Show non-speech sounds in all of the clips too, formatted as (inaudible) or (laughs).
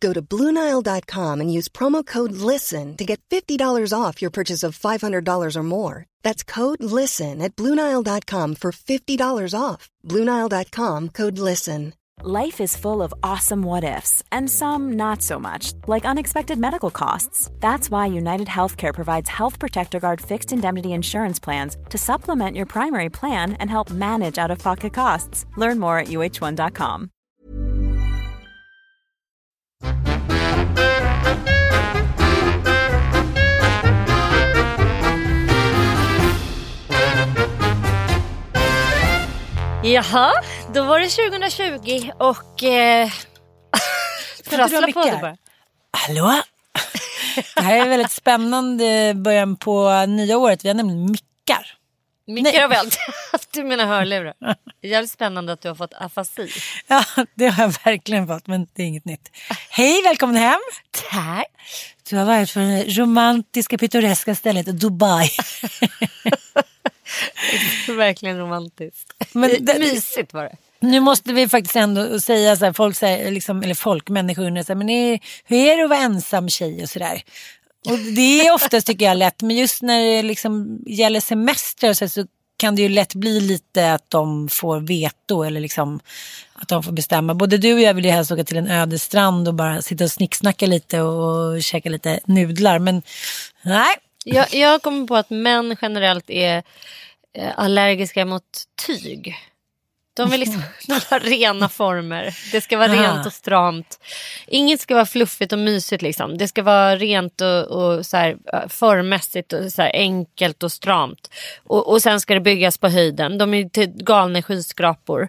Go to BlueNile.com and use promo code LISTEN to get $50 off your purchase of $500 or more. That's code LISTEN at BlueNile.com for $50 off. BlueNile.com code LISTEN. Life is full of awesome what ifs, and some not so much, like unexpected medical costs. That's why United Healthcare provides Health Protector Guard fixed indemnity insurance plans to supplement your primary plan and help manage out of pocket costs. Learn more at uh1.com. Jaha, då var det 2020 och... Eh, (laughs) prassla på det bara. Hallå? Det här är väldigt spännande början på nya året. Vi har nämligen mickar. Mickar har vi alltid (laughs) haft, du menar hörlurar. Jävligt spännande att du har fått afasi. Ja, det har jag verkligen fått, men det är inget nytt. Hej, välkommen hem. Tack. Du har varit på det romantiska, pittoreska stället Dubai. (laughs) (laughs) Verkligen romantiskt. Men det- Mysigt var det. Nu måste vi faktiskt ändå säga så här, folk säger, liksom, eller folk, människor undrar så här, men är, hur är det att vara ensam tjej och sådär. Och det är oftast tycker jag lätt, men just när det liksom gäller semester så, så kan det ju lätt bli lite att de får veto eller liksom att de får bestämma. Både du och jag vill ju helst åka till en öde strand och bara sitta och snicksnacka lite och käka lite nudlar. Men nej, Jag, jag kommer på att män generellt är eh, allergiska mot tyg. De vill liksom (laughs) de har rena former. Det ska vara rent och stramt. Inget ska vara fluffigt och mysigt. Liksom. Det ska vara rent och, och så här, eh, formmässigt och så här, enkelt och stramt. Och, och sen ska det byggas på höjden. De är till galna skyskrapor. I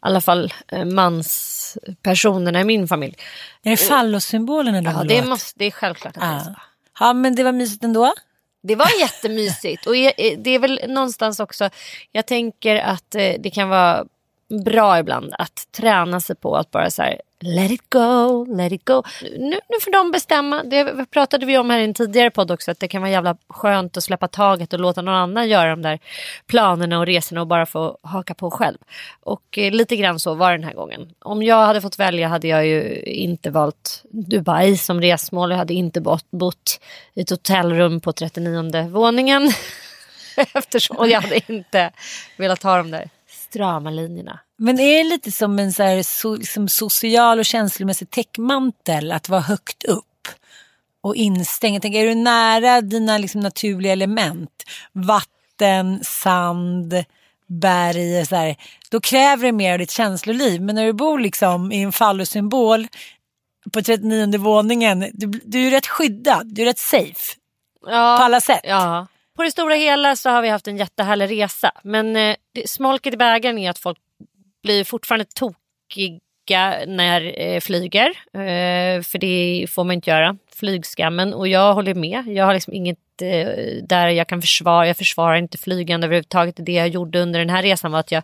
alla fall eh, manspersonerna i min familj. är det fallossymbolerna de Ja, det, måste, det är självklart att det är så. Ja. ja, men det var mysigt ändå. Det var jättemysigt. Och eh, det är väl någonstans också, jag tänker att eh, det kan vara bra ibland att träna sig på att bara så här, let it go, let it go. Nu, nu får de bestämma, det pratade vi om här i en tidigare podd också, att det kan vara jävla skönt att släppa taget och låta någon annan göra de där planerna och resorna och bara få haka på själv. Och eh, lite grann så var det den här gången. Om jag hade fått välja hade jag ju inte valt Dubai som resmål, jag hade inte bott, bott i ett hotellrum på 39 våningen. (laughs) Eftersom, och jag hade inte velat ha de där strama linjerna. Men är det lite som en så här, so, liksom social och känslomässig täckmantel att vara högt upp och instängd? Jag tänker, är du nära dina liksom, naturliga element, vatten, sand, berg, så här, då kräver det mer av ditt känsloliv. Men när du bor liksom i en fallosymbol på 39 våningen, du, du är rätt skyddad, du är rätt safe Ja, på alla sätt. ja. På det stora hela så har vi haft en jättehärlig resa. Men eh, smolket i bägaren är att folk blir fortfarande tokiga när eh, flyger. Eh, för det får man inte göra. Flygskammen. Och jag håller med. Jag har liksom inget eh, där jag kan försvara, jag försvarar inte flygande överhuvudtaget. Det jag gjorde under den här resan var att jag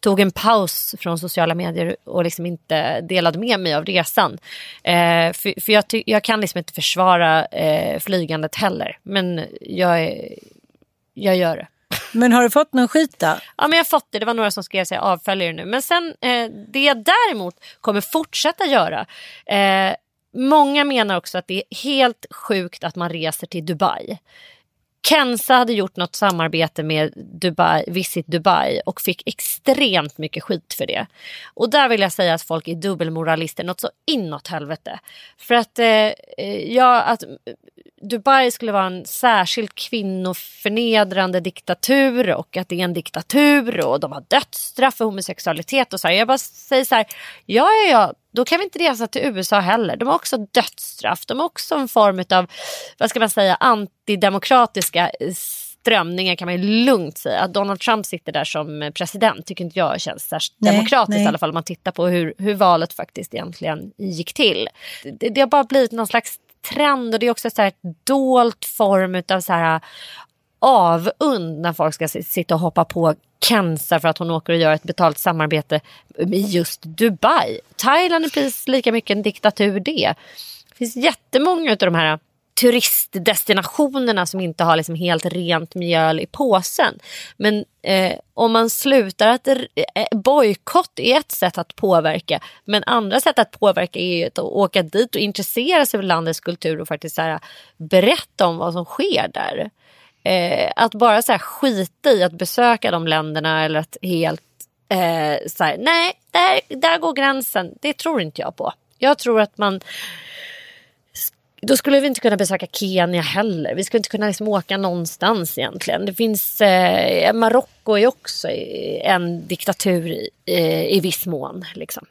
tog en paus från sociala medier och liksom inte delade med mig av resan. Eh, för för jag, jag, kan liksom inte försvara eh, flygandet heller. Men jag, är, jag gör det. Men har du fått någon skit då? Ja men jag har fått det. Det var några som skrev sig avföljer nu. Men sen eh, det jag däremot kommer fortsätta göra. Eh, många menar också att det är helt sjukt att man reser till Dubai. Kenza hade gjort något samarbete med Dubai, Visit Dubai och fick extremt mycket skit för det. Och där vill jag säga att folk är dubbelmoralister något så inåt helvete. För att, eh, ja, att Dubai skulle vara en särskilt kvinnoförnedrande diktatur och att det är en diktatur och de har dödsstraff för homosexualitet och så här. Jag bara säger så här, ja ja ja, då kan vi inte resa till USA heller. De har också dödsstraff, de har också en form av, vad ska man säga, antidemokratiska strömningar kan man ju lugnt säga. Att Donald Trump sitter där som president tycker inte jag känns särskilt nej, demokratiskt nej. i alla fall om man tittar på hur, hur valet faktiskt egentligen gick till. Det, det har bara blivit någon slags trend och det är också så här ett dolt form av så här avund när folk ska sitta och hoppa på Kenza för att hon åker och gör ett betalt samarbete i just Dubai. Thailand är precis lika mycket en diktatur det. Det finns jättemånga av de här turistdestinationerna som inte har liksom helt rent mjöl i påsen. Men eh, om man slutar att eh, bojkott är ett sätt att påverka. Men andra sätt att påverka är att åka dit och intressera sig för landets kultur och faktiskt så här, berätta om vad som sker där. Eh, att bara så här, skita i att besöka de länderna eller att helt eh, så här, nej, där, där går gränsen. Det tror inte jag på. Jag tror att man då skulle vi inte kunna besöka Kenya heller. Vi skulle inte kunna liksom åka någonstans egentligen. Det finns, eh, Marocko är också en diktatur i, i viss mån. Liksom.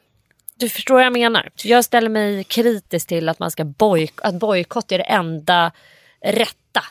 Du förstår vad jag menar. Jag ställer mig kritisk till att man ska bojk att bojkott är det enda rätta.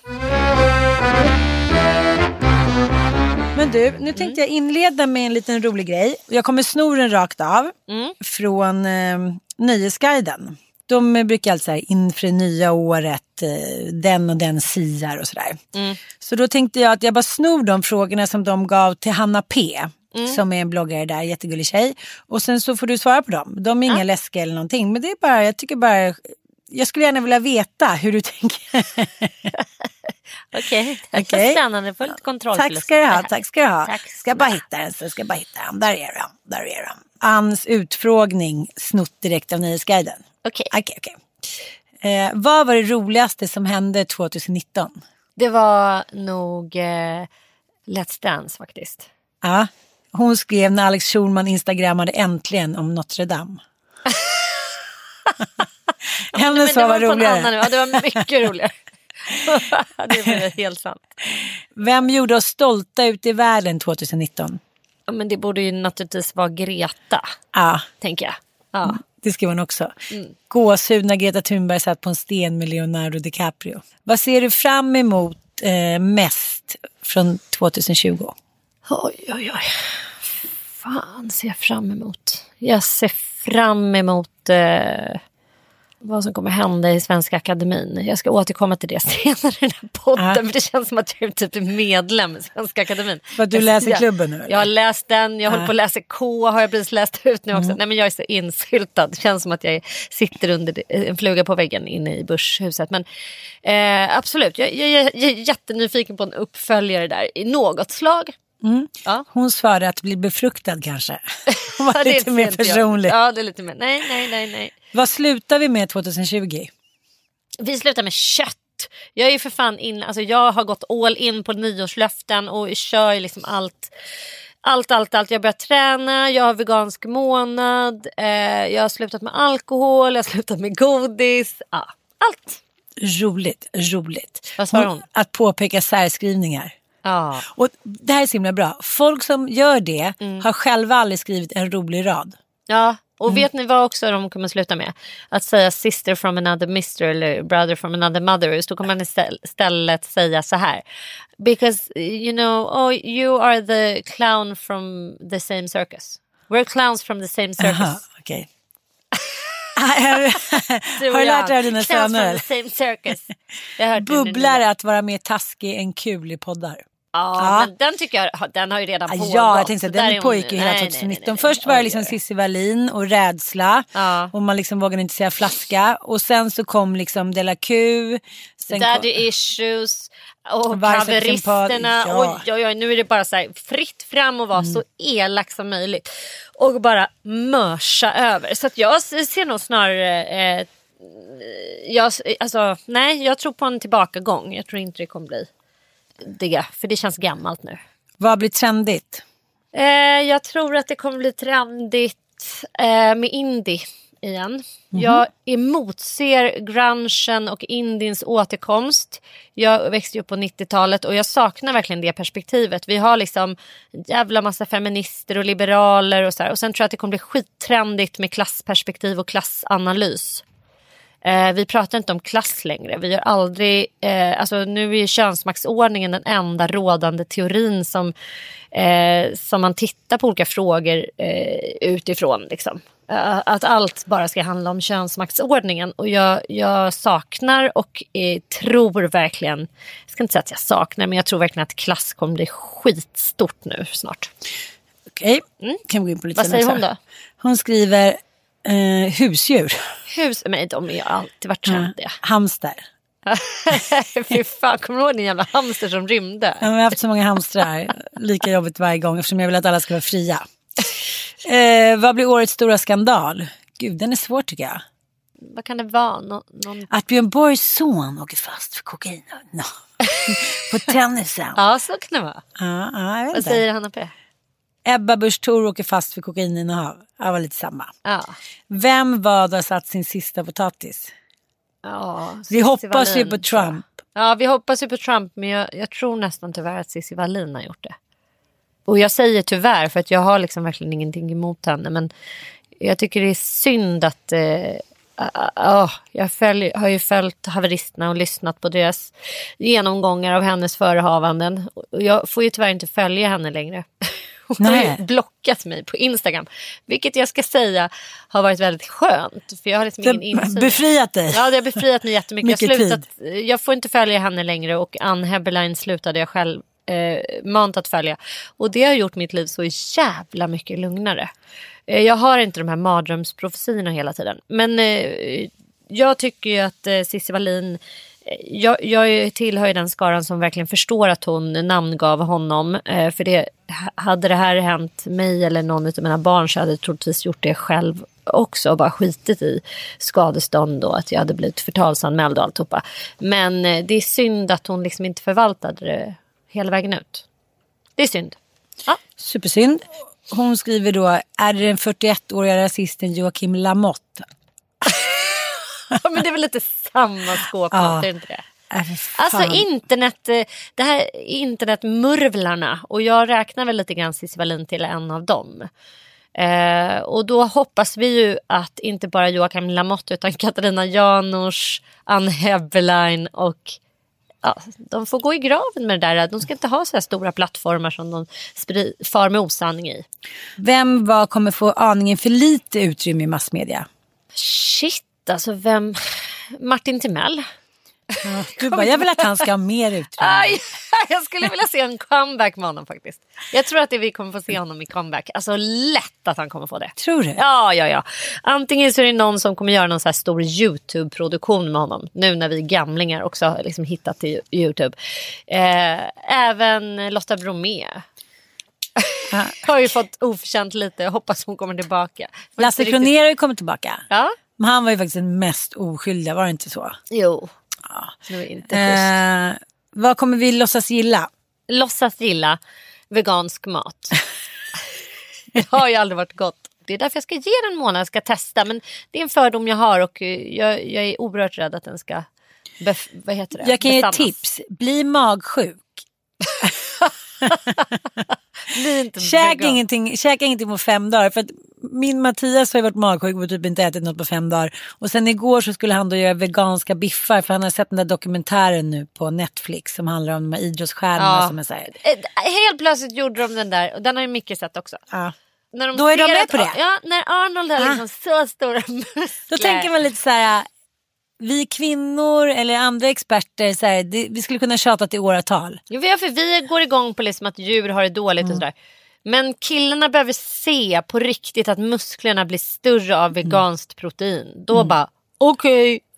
Men du, nu tänkte jag inleda med en liten rolig grej. Jag kommer sno den rakt av mm. från eh, Nöjesguiden de brukar alltid säga inför det nya året, eh, den och den siar och sådär. Mm. Så då tänkte jag att jag bara snor de frågorna som de gav till Hanna P. Mm. Som är en bloggare där, jättegullig tjej. Och sen så får du svara på dem. De är inga ja. läskiga eller någonting. Men det är bara, jag tycker bara, jag skulle gärna vilja veta hur du tänker. (laughs) (laughs) Okej, okay. okay. spännande. Fullt kontroll. Tack ska du ha. Tack ska du ha. Tack. Ska bara hitta den så ska bara hitta den. Där är de. Där är de. Anns utfrågning snott direkt av Nyhetsguiden. Okej. Okay. okay, okay. eh, vad var det roligaste som hände 2019? Det var nog eh, Let's Dance faktiskt. Ja, hon skrev när Alex Schulman instagrammade äntligen om Notre Dame. (laughs) Hennes svar var, var roligare. Ja, det var mycket roligare. (laughs) det var helt sant. Vem gjorde oss stolta ute i världen 2019? Ja, men det borde ju naturligtvis vara Greta. Ja. Tänker jag. Ja. Det skrev hon också. Mm. Gåshud när Greta Thunberg satt på en sten med Leonardo DiCaprio. Vad ser du fram emot eh, mest från 2020? Oj, oj, oj. Fan ser jag fram emot. Jag ser fram emot eh, vad som kommer hända i Svenska Akademin. Jag ska återkomma till det (laughs) senare i den här podden. För det känns som att jag är typ medlem i Svenska Akademin. För att du läser jag, klubben nu? Jag har läst den, jag ja. håller på att läsa K har jag precis läst ut nu också. Mm. Nej men jag är så insyltad. Det känns som att jag sitter under en fluga på väggen inne i Börshuset. Men eh, absolut, jag, jag, jag, är jättenyfiken på en uppföljare där i något slag. Mm. Ja. Hon svarade att bli befruktad kanske. (laughs) Hon var lite mer personlig. Ja, det är lite mer. Nej, nej, nej, nej. Vad slutar vi med 2020? Vi slutar med kött. Jag är ju för fan in, alltså jag har gått all in på nyårslöften och kör liksom allt. Allt, allt, allt. Jag har börjat träna, jag har vegansk månad, eh, jag har slutat med alkohol, jag har slutat med godis. Ja, allt. Roligt, roligt. Vad svarar hon? Att påpeka särskrivningar. Ja. Och det här är så himla bra. Folk som gör det mm. har själva aldrig skrivit en rolig rad. Ja, och mm. vet ni vad också de kommer sluta med? Att säga sister from another mister eller brother from another mother. Så kommer man istället säga så här. Because you know, oh, you are the clown from the same circus. We're clowns from the same circus. (laughs) Aha, okay. Har du lärt dig av dina söner? Same circus. Bubblar att vara mer taskig än kul i poddar. Ja, Ja. men den tycker jag den har ju redan pågått. Ja, jag tänkte att den pågick ju hela nej, nej, 2019. nej. Först var det liksom. Cissi Wallin och rädsla. Ja. Och man liksom vågade inte säga flaska. Och sen så kom liksom Della Q. Daddy kom, issues och haveristerna. ja. Mm. Oj, oj, oj, nu är det bara så här fritt fram och vara så elak som möjligt. Och bara mörsa över. Så att jag ser nog snarare... Eh, jag, alltså, nej, jag tror på en tillbakagång. Jag tror inte det kommer bli det. För det känns gammalt nu. vad blir trendigt? Eh, jag tror att det kommer bli trendigt eh, med indie igen. Jag emotser grungen och indiens återkomst. Jag växte upp på 90-talet och jag saknar verkligen det perspektivet. Vi har liksom en jävla massa feminister och liberaler och så här. Och sen tror jag att det kommer bli skittrendigt med klassperspektiv och klassanalys. Eh, vi pratar inte om klass längre. Vi har aldrig, eh, alltså nu är könsmaktsordningen den enda rådande teorin som, eh, som man tittar på olika frågor eh, utifrån. Liksom. Eh, att allt bara ska handla om könsmaktsordningen. Och jag, jag saknar och eh, tror verkligen, jag ska inte säga att jag saknar, men jag tror verkligen att klass kommer bli skitstort nu snart. Okej, kan vi gå in på lite Mm. Vad säger hon då? Hon skriver eh, husdjur. Hus, men de har alltid varit trendiga. Hamster. (laughs) Fy fan, kommer du ihåg din jävla hamster som rymde? Ja, Jag har haft så många hamstrar. Lika jobbigt varje gång eftersom jag vill att alla ska vara fria. Eh, vad blir årets stora skandal? Gud, den är svår tycker jag. Vad kan det vara? Nå, någon... Att Björn Borgs son åker fast för kokain. No. (laughs) På tennisen. Ja, Ja, så kan det vara. ja, vet Vad säger Hanna P? Ebba Busch Thor åker fast för kokaininnehav. Det var lite samma. Ja. Vem vad har satt sin sista potatis? ja Vi hoppas ju på. Trump. Ja, vi hoppas ju på Trump, men jag, jag tror nästan tyvärr att Cissi Wallin har gjort det. Och jag säger tyvärr för att jag har liksom verkligen ingenting emot henne. Men jag tycker det är synd att... Eh, ah, ah, jag följ, har ju följt haveristerna och lyssnat på deras genomgångar av hennes förehavanden. Och jag får ju tyvärr inte följa henne längre. (laughs) Hon (laughs) har blockat mig på Instagram. Vilket jag ska säga har varit väldigt skönt. För jag har liksom ingen insyn. Befriat dig. Ja, det har befriat mig jättemycket. jag, (laughs) slutat, jag får inte följa henne längre och Ann Heberlein slutade jag själv eh, mant att följa. Och det har gjort mitt liv så jävla mycket lugnare. Eh, jag har inte de här mardrömsprofetiorna hela tiden. Men eh, jag tycker ju att eh, Cissi Wallin jag, jag tillhör ju den skaran som verkligen förstår att hon namngav honom. Eh, för det, hade det här hänt mig eller någon av mina barn så hade jag troligtvis gjort det själv också och bara skitit i skadestånd och att jag hade blivit förtalsanmäld och alltihopa. Men eh, det är synd att hon liksom inte förvaltade det hela vägen ut. Det är synd. Ja, Supersynd. Hon skriver då, är det den 41-åriga rasisten Joakim Lamotte? Men det är väl lite samma skåpmat, Ja. inte det? Äh. Alltså internet, eh, det här internetmurvlarna och jag räknar väl lite grann Cissi Wallin till en av dem. Eh, och då hoppas vi ju att inte bara Joakim Lamotte utan Katarina Janouch, Ann Heberlein och ja, de får gå i graven med det där. De ska inte ha så här stora plattformar som de far med osanning i. Vem var kommer få aningen för lite utrymme i massmedia? Shit, alltså vem... Martin Timell. Du bara, jag vill att han ska ha mer utrymme. (laughs) Jag skulle vilja se en comeback med honom faktiskt. Jag tror att det vi kommer få se honom i comeback. Alltså lätt att han kommer få det. Tror du? Ja, ja, ja. Antingen så är det någon som kommer göra någon så här stor YouTube-produktion med honom. Nu när vi gamlingar också har liksom hittat till YouTube. Eh, även Lotta Bromé. (laughs) har ju fått oförtjänt lite. Jag hoppas hon kommer tillbaka. Lasse Kronér har ju kommit tillbaka. Ja, Men han var ju faktiskt den mest oskyldiga, var det inte så? jo. Det var inte schysst. Eh, vad kommer vi låtsas gilla? låtsas gilla vegansk mat. (laughs) det har ju aldrig varit gott. Det är därför jag ska ge den en månad, ska testa. Men det är en fördom jag har och eh, jag, jag är oerhört rädd att den ska bef- vad heter det? Jag kan ge ett besannas. tips. Bli magsjuk. (laughs) Bli inte Käka vegan. ingenting, käka ingenting på fem dagar. För min Mattias har ju varit magsjuk och typ inte ätit något på fem dagar. Och sen igår så skulle han då göra veganska biffar. För han har sett den där dokumentären nu på Netflix. Som handlar om de här idrottsstjärnorna Ja. som är så här. Eh, Helt plötsligt gjorde de den där och den har ju Micke sett också. Ja. när de Då är de med att- på det? Ja, när Arnold har Ah. liksom så stora muskler. Då tänker man lite så här, vi kvinnor eller andra experter, så här, det, vi skulle kunna tjata till åratal. Jo, för vi går igång på liksom att djur har det dåligt Mm. och sådär. Men killarna behöver se på riktigt att musklerna blir större av Mm. veganskt protein. Då bara, okej. (laughs)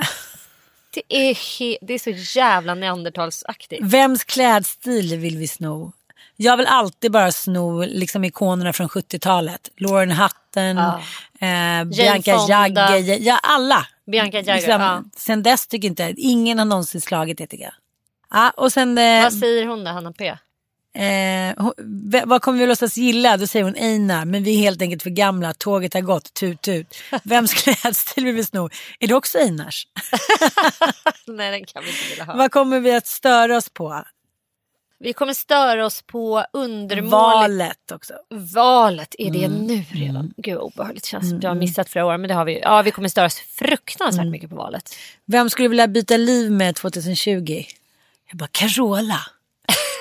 Det, är det är så jävla neandertalsaktigt. Vems klädstil vill vi sno? Jag vill alltid bara sno liksom ikonerna från 70-talet. Lauren Hutton, Ja. eh, Bianca. Jagger, ja alla. Bianca Jagger, liksom, ja. Sen dess tycker inte ingen har någonsin slagit det tycker jag. Ja, och sen, eh, Vad säger hon då, Hanna P? Eh, vad kommer vi låtsas gilla? Då säger hon Einar, men vi är helt enkelt för gamla, tåget har gått, tut tut. Vems (laughs) klädstil vill vi sno? Är det också Einars? (laughs) Nej, den kan vi inte vilja ha. Vad kommer vi att störa oss på? Vi kommer störa oss på undermåligt Valet också. Valet, är det Mm. nu redan? Gud vad obehagligt känns. Jag har missat flera år men det har vi. Ja vi kommer störa oss fruktansvärt Mm. mycket på valet. Vem skulle vilja byta liv med 2020? Jag bara, Carola.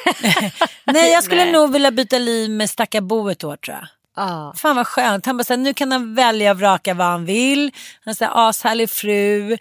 (laughs) Nej, jag skulle Nej. nog vilja byta liv med stackar Bo ett år tror jag. Ja. Fan vad skönt. Han bara såhär, nu kan han välja och vraka vad han vill. Han säger ashärlig fru,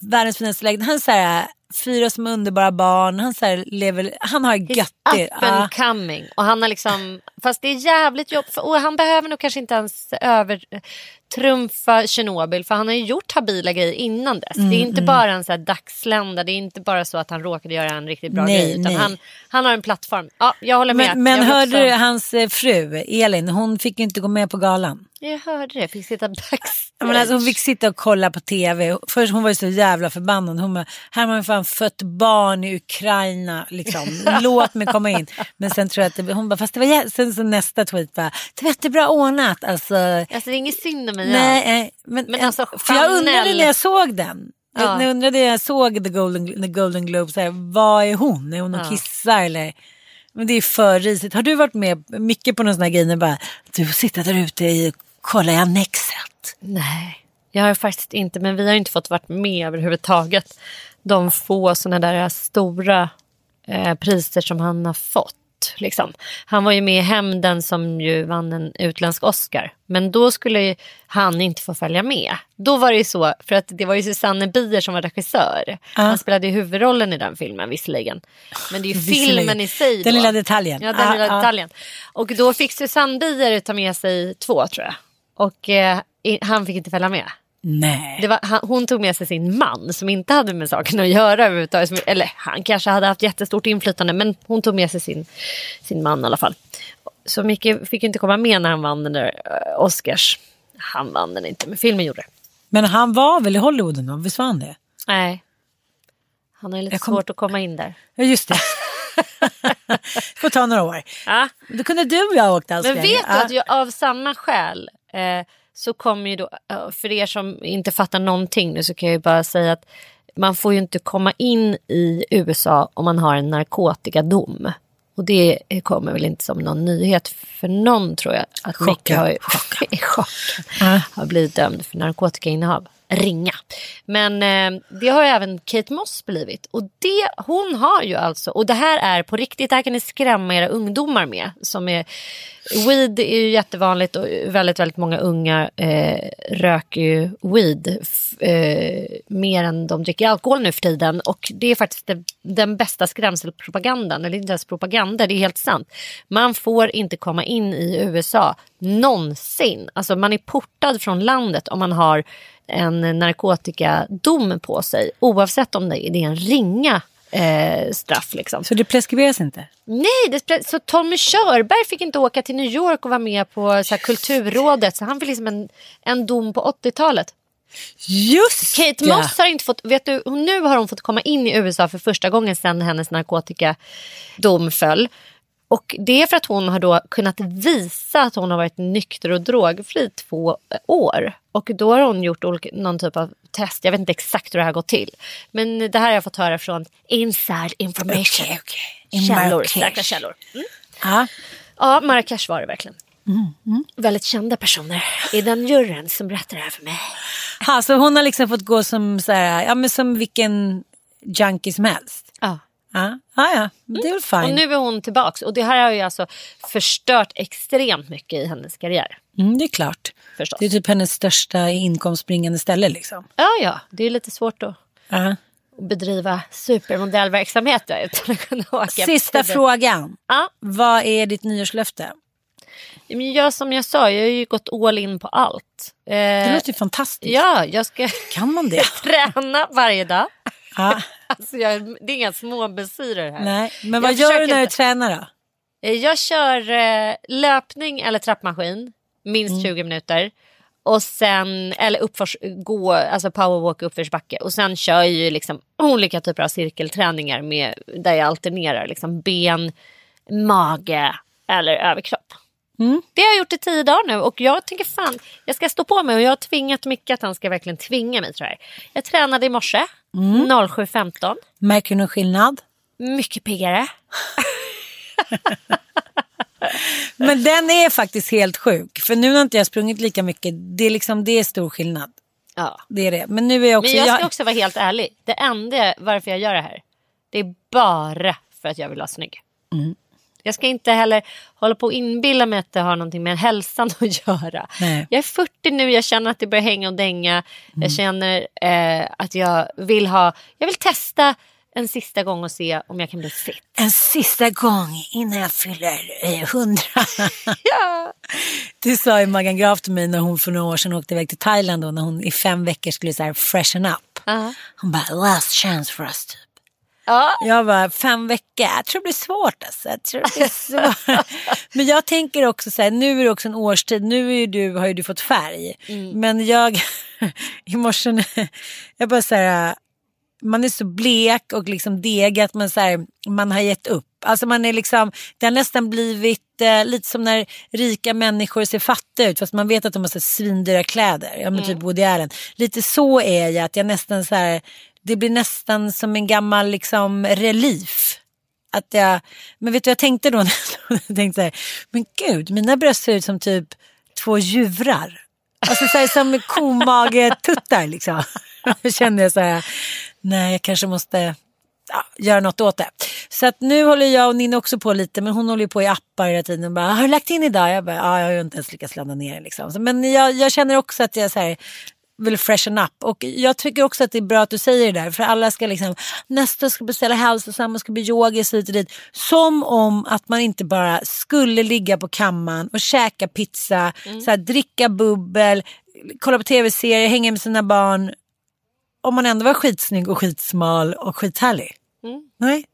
världens finaste lägenhet. Han säger fyra som underbara barn. Han, så här, lever, han har göttigt. up and coming. Och han har liksom, fast det är jävligt jobb. Och han behöver nog kanske inte ens övertrumfa Tjernobyl. För han har ju gjort habila grejer innan dess. Mm, det är inte bara en så här dagslända. Det är inte bara så att han råkade göra en riktigt bra Nej, grej. Utan nej. han, han har en plattform. Ja, jag håller med. Men, men hörde också- du hans eh, fru Elin, hon fick ju inte gå med på galan. Jag hörde det. Fick sitta backstage. Men alltså, hon fick sitta och kolla på tv. Först hon var ju så jävla förbannad. Hon bara, här har man fan fött barn i Ukraina. Liksom. (laughs) Låt mig komma in. Men sen tror jag att det, hon bara, fast det var jä-" Sen så nästa tweet bara, det var jättebra ordnat. Alltså, Alltså det är inget synd om mig. nej, eh, men, Men alltså, för jag undrade när jag såg den. Ja. Jag, undrade när jag såg The Golden, The Golden Globe, så här, vad är hon? Är hon och Ja. kissar eller? Men det är för risigt. Har du varit med mycket på någon sån här grej? när Bara, du sitter där ute i, kolla i annexet. Nej, jag har faktiskt inte. Men vi har inte fått varit med överhuvudtaget. De få sådana där stora eh, priser som han har fått. Liksom. Han var ju med i Hämnden som ju vann en utländsk Oscar. Men då skulle han inte få följa med. Då var det ju så, för att det var ju Susanne Bier som var regissör. Han spelade ju huvudrollen i den filmen visserligen. Men det är ju filmen i sig. Den då. lilla detaljen. Ja, den Ah, lilla detaljen. Och då fick Susanne Bier ta med sig två tror jag. Och eh, han fick inte följa med. Nej. Var, han, hon tog med sig sin man som inte hade med saken att göra överhuvudtaget. Eller han kanske hade haft jättestort inflytande men hon tog med sig sin, sin man i alla fall. Så Micke fick inte komma med när han vann den där eh, Oscars. Han vann den inte men filmen gjorde det. Men han var väl i Hollywood då? Visst var han det? Nej. Han har ju lite kom- svårt att komma in där. Ja just det. (laughs) Får ta några år. Ja. Då kunde du och jag åkt Men Australien. vet du Ja. att jag, av samma skäl eh, så kommer ju då, eh, för er som inte fattar någonting nu så kan jag ju bara säga att man får ju inte komma in i USA om man har en narkotikadom. Och det kommer väl inte som någon nyhet för någon tror jag. Att Micke har, ju- (laughs) chocken, Ja. har blivit dömd för narkotikainnehav. Ringa. Men eh, det har ju även Kate Moss blivit. Och det, hon har ju alltså, och det här är på riktigt, det här kan ni skrämma era ungdomar med. Som är, weed är ju jättevanligt och väldigt, väldigt många unga eh, röker ju weed eh, mer än de dricker alkohol nu för tiden. Och det är faktiskt det, den bästa skrämselpropagandan, eller inte ens propaganda, det är helt sant. Man får inte komma in i USA någonsin. Alltså man är portad från landet om man har en narkotikadom på sig. Oavsett om det är en ringa eh, straff. Liksom. Så det preskriberas inte? Nej, spre- så Tommy Körberg fick inte åka till New York och vara med på så här, Kulturrådet. Så han fick liksom en, en dom på 80-talet. Just Kate! Moss har inte fått, vet du, nu har hon fått komma in i USA för första gången sedan hennes narkotikadom föll. Och det är för att hon har då kunnat visa att hon har varit nykter och drogfri två år. Och då har hon gjort olika, någon typ av test. Jag vet inte exakt hur det här går till. Men det här har jag fått höra från inside information. Okej, okej. I Källor, starka källor. Mm. Ja. Ja, Marrakesh var det verkligen. Mm, Väldigt kända personer i den juryn som berättar det här för mig. Ha, så hon har liksom fått gå som, så här, ja, men som vilken junkie som helst? Ja. Ja, det är väl fine. Och nu är hon tillbaks. Och det här har ju alltså förstört extremt mycket i hennes karriär. Mm, det är klart. Förstås. Det är typ hennes största inkomstbringande ställe liksom. Ja, ja. Det är lite svårt att Ja. bedriva supermodellverksamhet (laughs) utan att kunna åka. Sista frågan. Ja, Vad är ditt nyårslöfte? jag, som jag sa, jag har ju gått all in på allt. Eh, Det låter ju fantastiskt. ja, jag ska Kan man (laughs) det? träna varje dag. Ja. (laughs) Alltså jag, det är inga små besyrer här. Nej. Men vad Jag gör du när du inte. tränar då? Eh, Jag kör eh, löpning eller trappmaskin, minst Mm. 20 minuter. Och sen, eller uppförs, gå, alltså powerwalk uppförsbacke. Och sen kör jag ju liksom olika typer av cirkelträningar med, där jag alternerar liksom ben, mage eller överkropp. Mm. Det har jag gjort i tio dagar nu och jag tänker fan, jag ska stå på mig och jag har tvingat Micke att han ska verkligen tvinga mig tror jag. Jag tränade i morse, Mm. 07.15. Märker du någon skillnad? Mycket piggare. (laughs) Men den är faktiskt helt sjuk. För nu har inte jag sprungit lika mycket. Det är liksom det är stor skillnad. Ja. Det är det. Men nu är jag också... Men jag ska också vara helt ärlig. Det enda varför jag gör det här. Det är bara för att jag vill vara snygg. Mm. Jag ska inte heller hålla på och inbilla mig att det har någonting med hälsan att göra. Nej. Jag är 40 nu, jag känner att det börjar hänga och dänga. Mm. Jag känner eh, att jag vill ha, jag vill testa en sista gång och se om jag kan bli fit. En sista gång innan jag fyller eh, hundra. (laughs) Ja. Det sa ju Magan Graf till mig när hon för några år sedan åkte iväg till Thailand och när hon i fem veckor skulle så här freshen up. Ja. Hon bara last chance for us. Ja. Jag var fem veckor, jag tror det blir svårt alltså. Jag tror det blir svårt. (laughs) Men jag tänker också så här, nu är det också en årstid, nu är du, har ju du fått färg. Men jag, (laughs) i morse, jag bara så här, man är så blek och liksom degig att man, så här, man har gett upp. Alltså man är liksom, det har nästan blivit eh, lite som när rika människor ser fattiga ut fast man vet att de har så svindyra kläder. Ja men typ Woody Allen. Lite så är jag, att jag nästan så här, det blir nästan som en gammal liksom relief. Att jag, men vet du vad jag tänkte då? (laughs) jag tänkte så här, men gud, mina bröst ser ut som typ två djurar. Alltså så här, som komagetuttar liksom. (laughs) Då kände jag så här, nej jag kanske måste ja, göra något åt det. Så att nu håller jag och Ninni också på lite, men hon håller ju på i appar hela tiden. Bara, har du lagt in idag? Jag bara, ja, jag har ju inte ens lyckats ladda ner. Liksom. Så, Men jag, jag känner också att jag så här, vill freshen up. Och jag tycker också att det är bra att du säger det där. För alla ska liksom, nästa ska beställa hälsosamma, och ska bli yogis hit och dit. Som om att man inte bara skulle ligga på kammaren och käka pizza, så här, dricka bubbel, kolla på tv-serier, hänga med sina barn. Om man ändå var skitsnygg och skitsmal och skithärlig. Nej,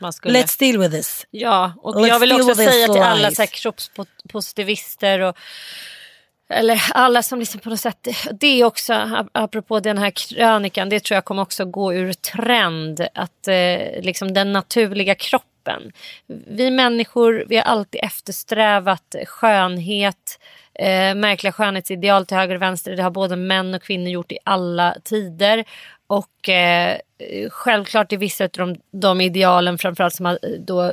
man skulle. let's deal with this. Ja, och Let's jag vill också säga till alla så här, kroppspositivister och eller alla som liksom på något sätt, det är också apropå den här krönikan, det tror jag kommer också gå ur trend att eh, liksom den naturliga kroppen. Vi människor, vi har alltid eftersträvat skönhet, eh, märkliga skönhetsideal till höger och vänster. Det har både män och kvinnor gjort i alla tider. Och eh, självklart är vissa av de, de idealen framförallt som har eh, då eh,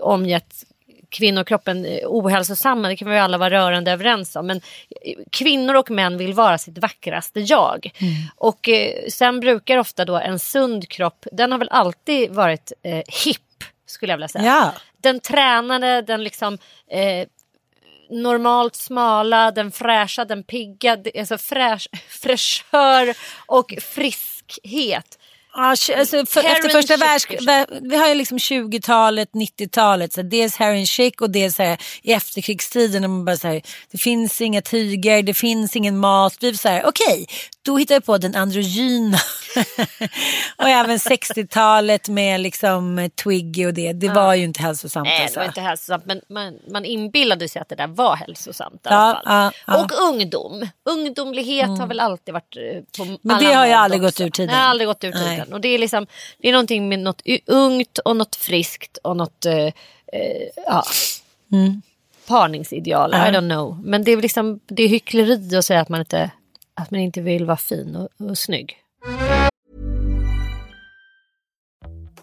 omgett kvinnokroppen eh, ohälsosamma, det kan vi alla vara rörande överens om. Men eh, kvinnor och män vill vara sitt vackraste jag. Och eh, sen brukar ofta då en sund kropp, den har väl alltid varit eh, hipp skulle jag vilja säga. Ja. Den tränade, den liksom eh, normalt smala, den fräscha, den pigga, alltså fräsch, (laughs) fräschör och friskhet. Ja, alltså för, efter första världskriget, vi har ju liksom 20-talet, 90-talet, så dels Harry Chic och dels här, i efterkrigstiden när man bara så här, det finns inga tyger, det finns ingen mat. Vi så här, okej, då hittar vi på den androgyna. (laughs) och även 60-talet med liksom Twiggy och det, det var ju inte hälsosamt. Nej, alltså. det var inte hälsosamt men man, man inbillade sig att det där var hälsosamt i Ja, alla fall. ja, ja. Och ungdom. Ungdomlighet har väl alltid varit eh, på Men det har ju aldrig gått ur tiden. Har aldrig gått ur Nej. tiden. Och det är liksom, det är någonting med något ungt och något friskt och något, eh, eh, ja. Parningsideal, I don't know. Men det är liksom, det är hyckleri att säga att man inte, att man inte vill vara fin och, och snygg.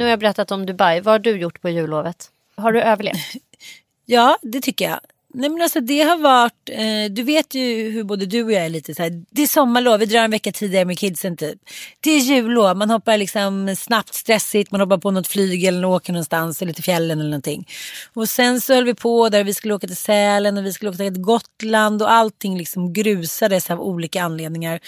Nu har jag berättat om Dubai. Vad har du gjort på jullovet? Har du överlevt? (laughs) Ja, det tycker jag. Nej men alltså det har varit, eh, du vet ju hur både du och jag är lite så här, det är sommarlov, vi drar en vecka tidigare med kidsen typ. Det är jullov, man hoppar liksom snabbt, stressigt, man hoppar på något flyg eller åker någonstans eller till fjällen eller någonting. Och sen så höll vi på där vi skulle åka till Sälen och vi skulle åka till Gotland och allting liksom grusades av olika anledningar.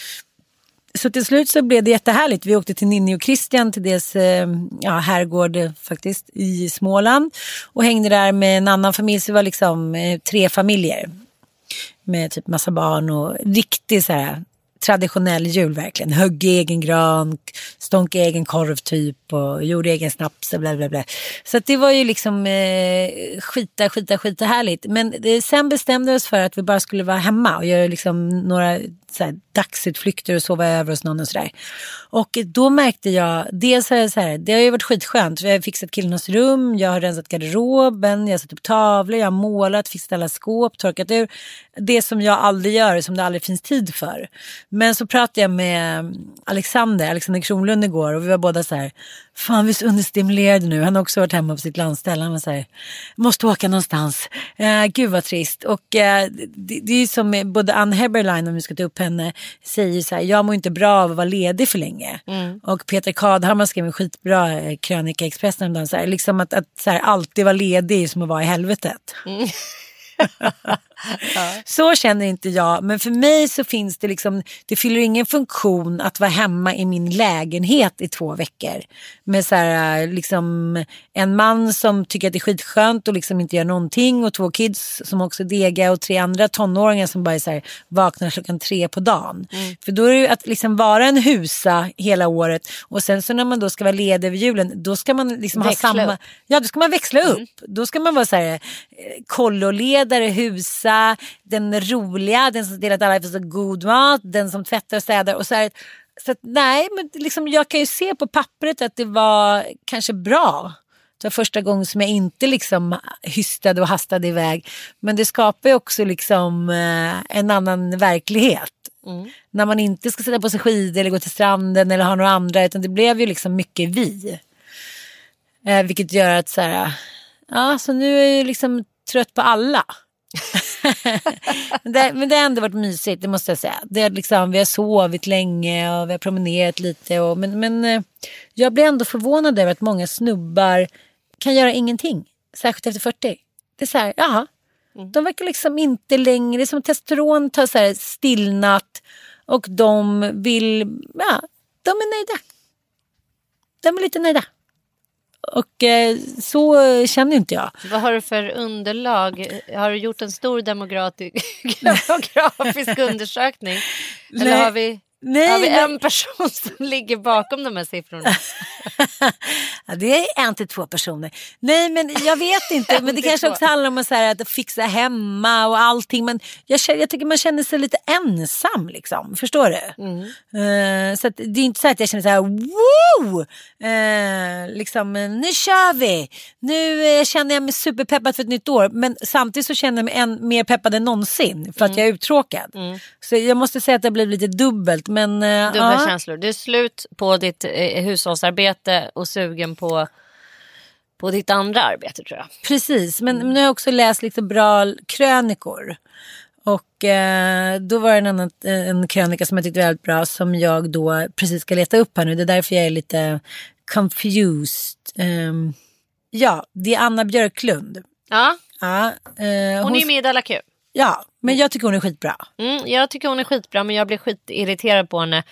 Så till slut så blev det jättehärligt. Vi åkte till Ninni och Christian till deras eh, ja, herrgård eh, faktiskt i Småland. Och hängde där med en annan familj. Så det var liksom eh, tre familjer. Med typ massa barn och riktig så här traditionell jul verkligen. Högg egen gran, stånk egen korv typ och gjorde egen snaps och bla bla bla. Så det var ju liksom eh, skita, skita, skita härligt. Men det, sen bestämde vi oss för att vi bara skulle vara hemma och göra liksom några så här, dagsutflykter och sova över hos någon och sådär. Och då märkte jag, dels har jag så här, det har ju varit skitskönt. Jag har fixat killarnas rum, jag har rensat garderoben, jag har satt upp tavlor, jag har målat, fixat alla skåp, torkat ur. Det som jag aldrig gör, som det aldrig finns tid för. Men så pratade jag med Alexander, Alexander Kronlund igår och vi var båda så här, fan vi är så understimulerade nu. Han har också varit hemma på sitt landställe. Han var så här, måste åka någonstans. Eh, gud vad trist. Och eh, det, det, är som med både Ann Heberlein, om vi ska ta upp henne, säger så här, jag mår inte bra av att vara ledig för länge. Mm. Och Peter Kadhammar skrev en skitbra eh, krönika i Expressen, så här, liksom att, att så här, alltid vara ledig är som att vara i helvetet. Mm. (laughs) (laughs) (laughs) Så känner inte jag. Men för mig så finns det liksom, det fyller ingen funktion att vara hemma i min lägenhet i två veckor. Med så här, liksom en man som tycker att det är skitskönt och liksom inte gör någonting och två kids som också degar och tre andra tonåringar som bara så här, vaknar klockan tre på dagen. Mm. För då är det ju att liksom vara en husa hela året och sen så när man då ska vara ledig över julen då ska man liksom ha samma, upp. ja då ska man växla mm. upp. Då ska man vara så här eh, kolloledare, husa goda, den roliga, den som till att alla får så god mat, den som tvättar och städar. Och så här, så att, nej, men liksom, jag kan ju se på pappret att det var kanske bra. Det var första gången som jag inte liksom hystade och hastade iväg. Men det skapar ju också liksom eh, en annan verklighet. Mm. När man inte ska sätta på sig skidor eller gå till stranden eller ha några andra. Utan det blev ju liksom mycket vi. Eh, vilket gör att så här, ja så nu är jag liksom trött på alla det, men det har ändå varit mysigt, det måste jag säga. Det är liksom, vi har sovit länge och vi har promenerat lite. Och, men, men eh, jag blir ändå förvånad över att många snubbar kan göra ingenting. Särskilt efter 40. Det är så här, jaha. Mm. De verkar liksom inte längre, det är som testosteron har så här stillnat. Och de vill, ja, de är nöjda. De är lite nöjda. Och eh, så känner inte jag. Vad har du för underlag? Har du gjort en stor demografisk (laughs) (laughs) undersökning? Eller Nej. har vi, Nej, har vi en person (laughs) som ligger bakom de här siffrorna? (laughs) Ja, det är en till två personer. Nej men jag vet inte. men det kanske också handlar om att, så här, att fixa hemma och allting. Men jag, känner, jag tycker man känner sig lite ensam liksom. Förstår du? Eh, så att det är inte så att jag känner så här woo! Eh, liksom nu kör vi. Nu eh, känner jag mig superpeppad för ett nytt år. Men samtidigt så känner jag mig än mer peppad än någonsin. För att jag är uttråkad. Så jag måste säga att det blir lite dubbelt. Men, eh, Dubbla ja. känslor. Du är slut på ditt eh, hushållsarbete och sugen på, på ditt andra arbete tror jag. Precis, men Mm. nu har jag också läst lite bra krönikor. Och eh, då var det en, annan, en krönika som jag tyckte var väldigt bra som jag då precis ska leta upp här nu. Det är därför jag är lite confused. Ehm, ja, det är Anna Björklund. Ja, Ja, eh, hon är ju med i Della Q. Ja, men jag tycker hon är skitbra. Mm, jag tycker hon är skitbra men jag blev skitirriterad på henne.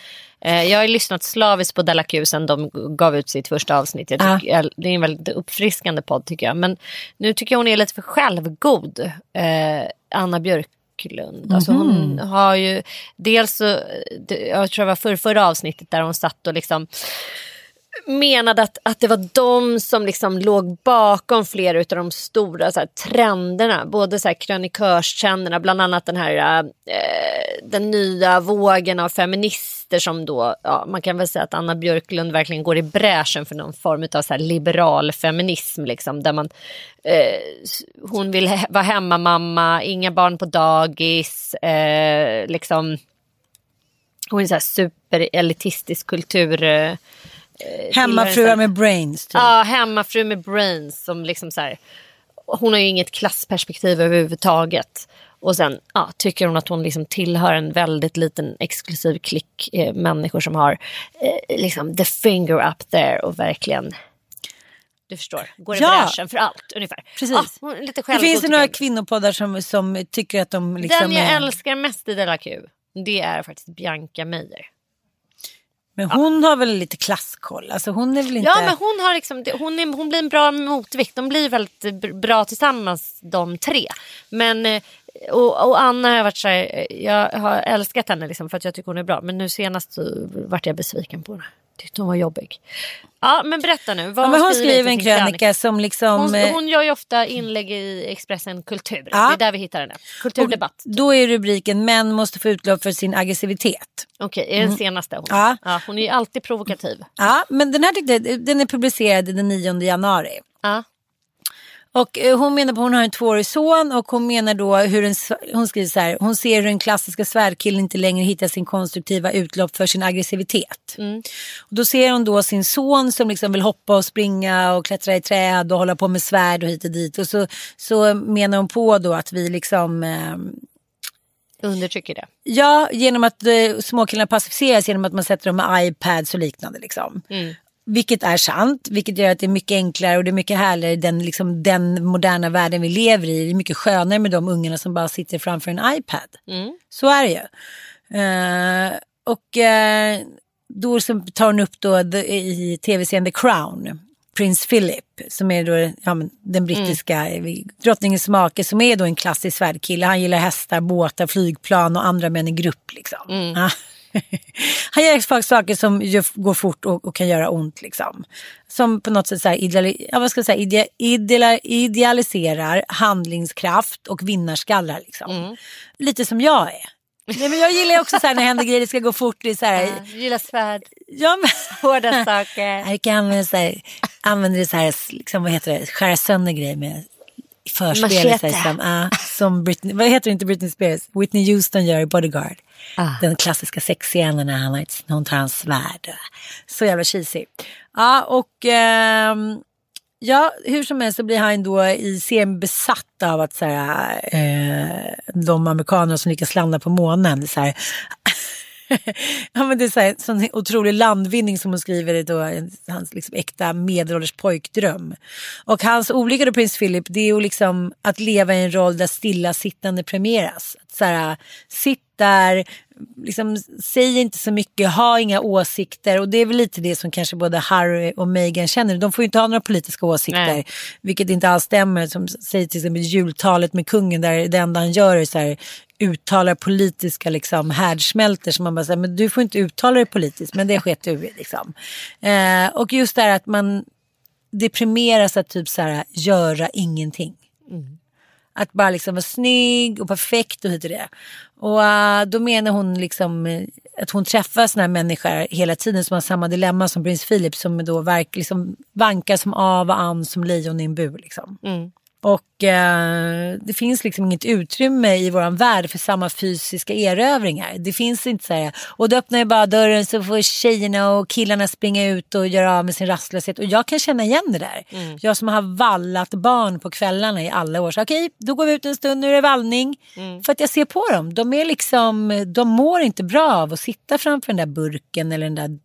Eh, jag har lyssnat slaviskt på Della Q sen de gav ut sitt första avsnitt. Jag tycker, jag, det är en väldigt uppfriskande podd tycker jag. Men nu tycker jag hon är lite för självgod. Eh, Anna Björklund. Alltså hon har ju dels jag tror det var för, förra avsnittet där hon satt och liksom menade att, att det var de som liksom låg bakom flera av de stora så här, trenderna. Både så här, krönikörstrenderna, bland annat den här eh, den nya vågen av feminister som då, ja, man kan väl säga att Anna Björklund verkligen går i bräschen för någon form av så här, liberal feminism. Liksom, där man, eh, hon vill he- vara hemmamamma, inga barn på dagis. Eh, liksom, hon är en superelitistisk kultur... Eh, Eh, Hemmafruar med brains. Typ. Ja, hemmafru med brains som liksom så här, hon har ju inget klassperspektiv överhuvudtaget. Och sen ja, tycker hon att hon liksom tillhör en väldigt liten exklusiv klick eh, människor som har eh, liksom the finger up there och verkligen du förstår, går i Ja. bräschen för allt ungefär. Precis. Hon är lite det finns det några kvinnopoddar som, som tycker att de liksom Den jag är... älskar mest i Della Q, det är faktiskt Bianca Meijer. Men hon har väl lite klasskoll? Alltså hon är väl inte... Ja, men hon, har liksom, hon, är, hon blir en bra motvikt. De blir väldigt br- bra tillsammans de tre. Men, eh, och, och Anna har varit så här, eh, jag har älskat henne liksom för att jag tycker hon är bra. Men nu senast så vart jag besviken på henne. Tyckte hon var jobbig. Ja, men berätta nu. Vad Ja, men hon skriver en krönika som liksom... Hon, eh, hon gör ju ofta inlägg i Expressen Kultur. Ja. Det är där vi hittar henne. Kulturdebatt. Då är rubriken Män måste få utlopp för sin aggressivitet. Okej, är den senaste hon? Ja. Ja, hon är ju alltid provokativ. Ja, men den här tyckte den är publicerad den 9 januari. Ja. Och eh, hon menar på hon har en tvåårig son och hon menar då hur en, hon skriver så här, hon ser hur den klassiska svärdkillen inte längre hittar sin konstruktiva utlopp för sin aggressivitet. Och då ser hon då sin son som liksom vill hoppa och springa och klättra i träd och hålla på med svärd och hit och dit. Och så, så menar hon på då att vi liksom eh, Undertrycker det. Ja, genom att eh, småkillarna pacificeras genom att man sätter dem med iPads och liknande. Liksom. Vilket är sant, vilket gör att det är mycket enklare och det är mycket härligare i den, liksom, den moderna världen vi lever i. Det är mycket skönare med de ungarna som bara sitter framför en iPad. Så är det ju. Eh, och eh, då så tar hon upp då the, i tv-serien The Crown. Prins Philip som är då ja, men, den brittiska mm. drottningens make som är då en klassisk svärdkille. Han gillar hästar, båtar, flygplan och andra män i grupp. Liksom. Ja. (laughs) Han gör saker som går fort och, och kan göra ont. Liksom. Som på något sätt så här, ideali, ja, vad ska jag säga, ide, ideala, idealiserar handlingskraft och vinnarskallar. Liksom. Lite som jag är. Nej, men jag gillar också så här, när det händer grejer, det ska gå fort. Det är så här, Ja, gillar svärd, ja, men, hårda saker. jag kan använda, så här, använda det så här, liksom, vad heter det, skära sönder grejer med förspel. Som, ja, som Britney, vad heter det inte Britney Spears? Whitney Houston gör i Bodyguard. Ah. Den klassiska sexscenen när han hon tar hans svärd. Så jävla cheesy. Ja, och ehm, ja, hur som helst så blir han då i serien besatt av att så här, eh, de amerikaner som lyckas landa på månen. Så här, (laughs) ja, men det är så här, sån otrolig landvinning som hon skriver i då, en- hans liksom äkta medelålders pojkdröm. Och hans olycka då, prins Philip det är ju liksom att leva i en roll där stillasittande premieras. Att så här, sitt där, liksom, säg inte så mycket, ha inga åsikter. Och det är väl lite det som kanske både Harry och Meghan känner. De får ju inte ha några politiska åsikter. Nej. Vilket inte alls stämmer. Som säger till exempel jultalet med kungen där det enda han gör är så här uttalar politiska liksom, härdsmältor som man bara säger, men du får inte uttala dig politiskt, men det sket du liksom. Eh, och just det här att man deprimeras att typ så här, göra ingenting. Att bara liksom vara snygg och perfekt och hit och det. Och uh, då menar hon liksom eh, att hon träffar såna här människor hela tiden som har samma dilemma som prins Philip som då verk, liksom vankar som av och an som lejon i en bur. Liksom. Mm. Och eh, det finns liksom inget utrymme i våran värld för samma fysiska erövringar. Det finns inte så här, och då öppnar jag bara dörren så får tjejerna och killarna springa ut och göra av med sin rastlöshet. Och jag kan känna igen det där. Jag som har vallat barn på kvällarna i alla år. Så okej, då går vi ut en stund, nu är det vallning. För att jag ser på dem, de är liksom, de mår inte bra av att sitta framför den där burken eller den där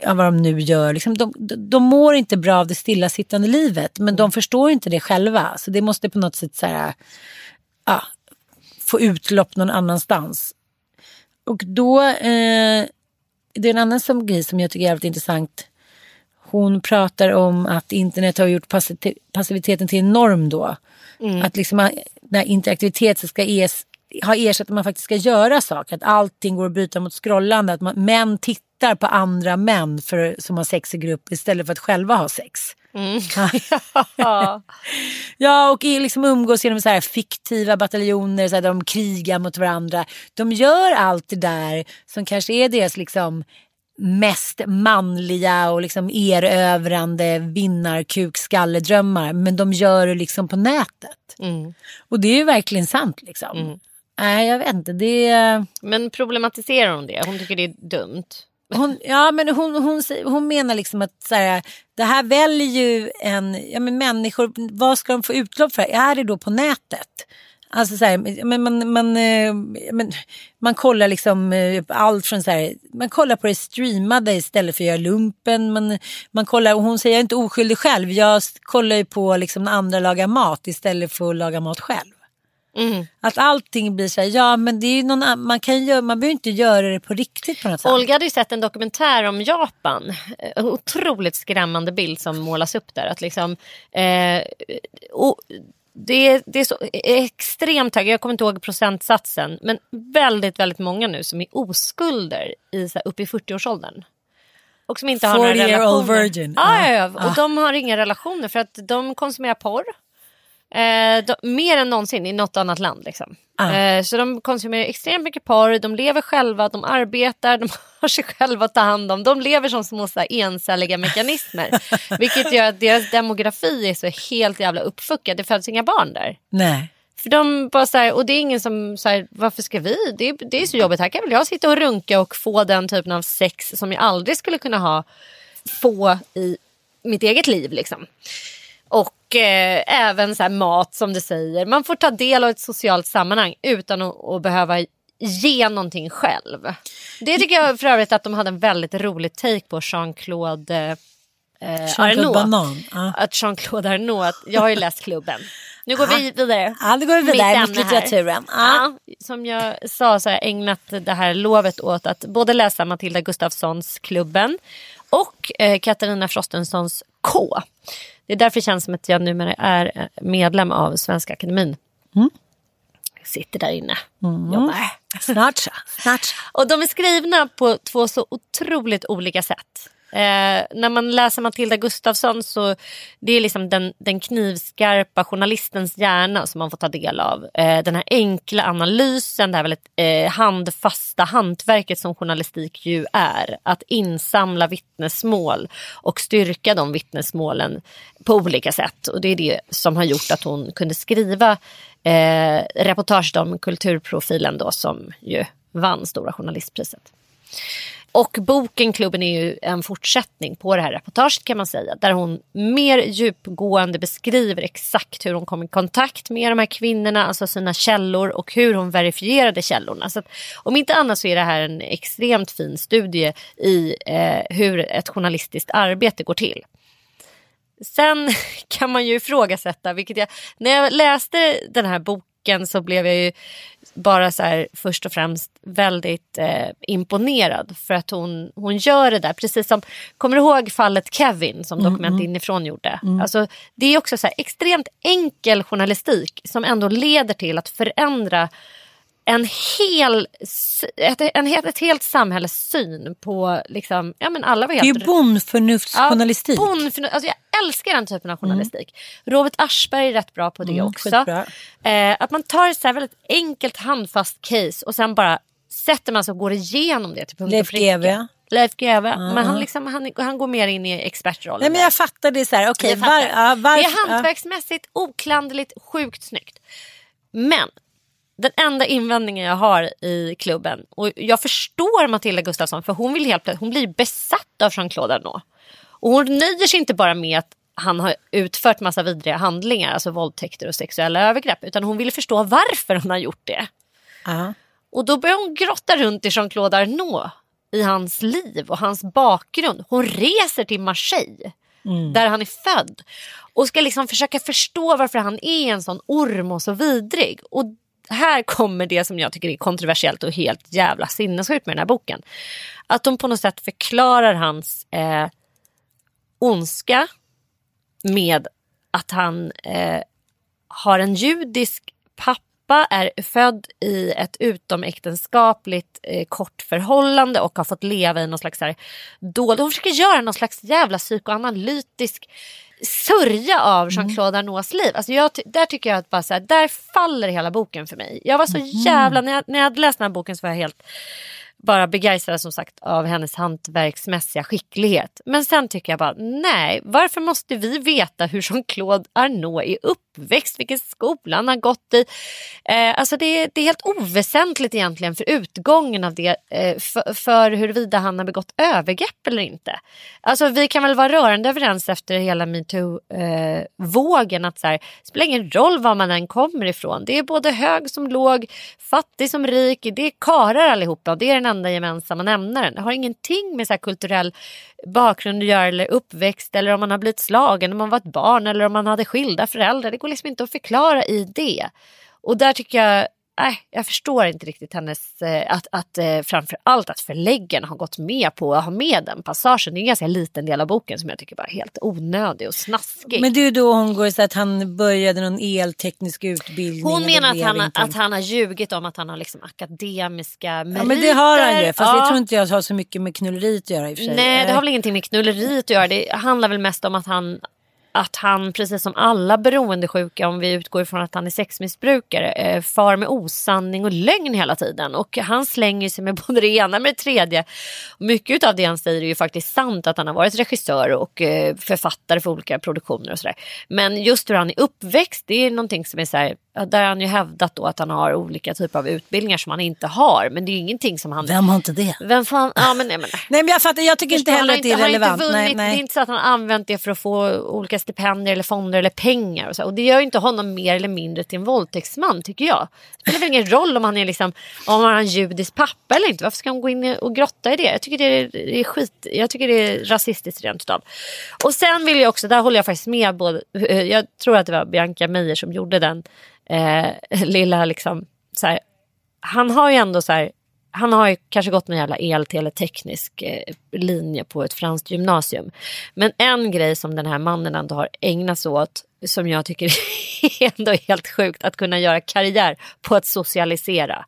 ja, vad de nu gör. Liksom, de, de, mår inte bra av det stillasittande livet. Men de förstår inte det själva. Så det måste på något sätt så här, ja, få utlopp någon annanstans. Och då, eh, det är en annan som, grej som jag tycker är jävligt intressant. Hon pratar om att internet har gjort passi- passiviteten till en norm då. Att liksom när interaktivitet ska es, ha ersatt att man faktiskt ska göra saker. Att allting går att bryta mot scrollande. Att man, män tittar på andra män för, som har sex i grupp istället för att själva ha sex. (laughs) Ja. (laughs) Ja, och liksom umgås genom så här fiktiva bataljoner så här, där de krigar mot varandra. De gör allt det där som kanske är deras liksom mest manliga och liksom erövrande vinnarkukskalledrömmar. Men de gör det liksom på nätet. Och det är ju verkligen sant liksom. Nej, jag vet inte. Det. Men problematiserar hon det? Hon tycker det är dumt. Hon, ja, men hon, hon, hon menar liksom att så här, det här väljer ju en, ja, men människor, vad ska de få utlopp för? Är det då på nätet? Alltså så här, men man, man, eh, men, man kollar liksom eh, allt från så här, man kollar på det streamade istället för att göra lumpen. Man, man kollar, och hon säger jag är inte oskyldig själv, jag kollar ju på liksom när andra lagar mat istället för att laga mat själv. Att allting blir så här, ja men det är ju någon man kan göra, man behöver inte göra det på riktigt på något sätt. Olga hade ju sett en dokumentär om Japan. En otroligt skrämmande bild som målas upp där. Att liksom, eh, och det, är- det är så extremt hög, jag kommer inte ihåg procentsatsen, men väldigt, väldigt många nu som är oskulder i, så här, upp i 40-årsåldern. Och som inte har några 40 year relationer. old virgin. Ja, ja, Ah. ja. Och de har inga relationer för att de konsumerar porr. Eh, de, mer än någonsin i något annat land. Liksom. Ah. Eh, så de konsumerar extremt mycket porr, de lever själva, de arbetar, de (laughs) har sig själva att ta hand om. De lever som små så här, encelliga mekanismer. (laughs) vilket gör att deras demografi är så helt jävla uppfuckad. Det föds inga barn där. Nej. För de bara så här, och det är ingen som säger varför ska vi? Det, det är så jobbigt, här kan väl jag sitta och runka och få den typen av sex som jag aldrig skulle kunna ha, få i mitt eget liv liksom. Och eh, även så mat som du säger. Man får ta del av ett socialt sammanhang utan att, att behöva ge någonting själv. Det tycker jag för övrigt att de hade en väldigt rolig take på Jean-Claude eh, Jean-Claude Arnault. Banan. Att Jean-Claude Arnault, att jag har ju läst klubben. Nu går vi vidare. Ja, då går vi vidare mot litteraturen. Ja, som jag sa så har jag ägnat det här lovet åt att både läsa Matilda Gustafssons Klubben och eh, Katarina Frostensons K. Det är därför det känns som att jag numera är eh, medlem av Svenska Akademin. Jag sitter där inne, jobbar. Snart så. Snart så. Och de är skrivna på två så otroligt olika sätt. Eh, när man läser Matilda Gustafsson så det är liksom den, den knivskarpa journalistens hjärna som man får ta del av. Eh, den här enkla analysen, det här väldigt eh, handfasta hantverket som journalistik ju är. Att insamla vittnesmål och styrka de vittnesmålen på olika sätt. Och det är det som har gjort att hon kunde skriva eh, reportaget om kulturprofilen då som ju vann Stora journalistpriset. Och boken Klubben är ju en fortsättning på det här reportaget kan man säga. Där hon mer djupgående beskriver exakt hur hon kom i kontakt med de här kvinnorna, alltså sina källor och hur hon verifierade källorna. Så att, om inte annat så är det här en extremt fin studie i eh, hur ett journalistiskt arbete går till. Sen (laughs) kan man ju ifrågasätta, vilket jag, när jag läste den här boken boken så blev jag ju bara så här, först och främst väldigt eh, imponerad för att hon, hon gör det där. Precis som, kommer du ihåg fallet Kevin som Dokument mm, inifrån gjorde? Mm. Alltså, det är också så här, extremt enkel journalistik som ändå leder till att förändra en hel, ett, en, ett helt samhälles syn på liksom, ja, men alla var helt... Det är ju bondförnuftsjournalistik. Ja, bondförnuft, alltså jag älskar den typen av mm. journalistik. Mm. Robert Aschberg är rätt bra på det mm, också. Eh, att man tar ett så väldigt enkelt handfast case och sen bara sätter man sig och går igenom det. Till punkt Leif GW. Leif GW. Mm. Men han, liksom, han, han går mer in i expertrollen. Nej men jag fattar det så här. Okay, var, var, det är hantverksmässigt, oklanderligt, sjukt snyggt. Men den enda invändningen jag har i klubben och jag förstår Matilda Gustafsson för hon, vill helt, hon blir besatt av Jean-Claude Arnault. Och hon nöjer sig inte bara med att han har utfört massa vidriga handlingar, alltså våldtäkter och sexuella övergrepp, utan hon vill förstå varför han har gjort det. Uh-huh. Och då börjar hon grotta runt i Jean-Claude Arnault, i hans liv och hans bakgrund. Hon reser till Marseille, mm. där han är född och ska liksom försöka förstå varför han är en sån orm och så vidrig. Och här kommer det som jag tycker är kontroversiellt och helt jävla sinnessjukt med den här boken. Att de på något sätt förklarar hans eh, ondska med att han eh, har en judisk pappa, är född i ett utomäktenskapligt eh, kort förhållande och har fått leva i någon slags här, då, de försöker göra någon slags jävla psykoanalytisk sörja av mm. Jean-Claude Arnauds liv. Alltså jag, där tycker jag att bara så här, där faller hela boken för mig. Jag var så mm. jävla, när jag, när jag hade läst den här boken så var jag helt bara begeistrad som sagt av hennes hantverksmässiga skicklighet. Men sen tycker jag bara nej, varför måste vi veta hur Jean-Claude Arnault är uppväxt, vilken skola han har gått i? Eh, alltså det, det, är helt oväsentligt egentligen för utgången av det, eh, för, för huruvida han har begått övergrepp eller inte. Alltså vi kan väl vara rörande överens efter hela metoo-vågen eh, att så här, det spelar ingen roll var man än kommer ifrån. Det är både hög som låg, fattig som rik, det är karar allihopa och det är den enda gemensamma nämnaren. Det har ingenting med så kulturell bakgrund att göra eller uppväxt eller om man har blivit slagen när man var ett barn eller om man hade skilda föräldrar. Det går liksom inte att förklara i det. Och där tycker jag nej, jag förstår inte riktigt hennes, eh, att, att eh, framför allt att förläggarna har gått med på att ha med den passagen. Det är en ganska liten del av boken som jag tycker bara är helt onödig och snaskig. Men det är då hon går så att han började någon elteknisk utbildning. Hon menar att han, att han har ljugit om att han har liksom akademiska meriter. Ja men det har han ju, fast ja. det tror inte jag har så mycket med knulleriet att göra i och för sig. Nej det har väl ingenting med knulleriet att göra. Det handlar väl mest om att han att han, precis som alla beroendesjuka, om vi utgår ifrån att han är sexmissbrukare, eh, far med osanning och lögn hela tiden. Och han slänger sig med (laughs) både det ena med det tredje. Mycket av det han säger är ju faktiskt sant, att han har varit regissör och eh, författare för olika produktioner och sådär. Men just hur han är uppväxt, det är någonting som är så här, där har han ju hävdat då att han har olika typer av utbildningar som han inte har. Men det är ju ingenting som han... Vem har inte det? Vem fan... Ja, men, nej, men... nej men jag fattar, jag tycker inte heller att det är relevant. Nej, nej. Det är inte så att han har använt det för att få olika stipendier eller fonder eller pengar. Och, så. och det gör ju inte honom mer eller mindre till en våldtäktsman tycker jag. Det spelar väl ingen roll om han är liksom, om han har en judisk pappa eller inte. Varför ska han gå in och grotta i det? Jag tycker det är, det är skit. Jag tycker det är rasistiskt rent utav. Och sen vill jag också, där håller jag faktiskt med både, jag tror att det var Bianca Meijer som gjorde den eh, lilla liksom, så här, han har ju ändå så här, han har ju kanske gått någon jävla elteleteknisk eh, linje på ett franskt gymnasium. Men en grej som den här mannen ändå har ägnat sig åt som jag tycker (laughs) är ändå helt sjukt att kunna göra karriär på att socialisera.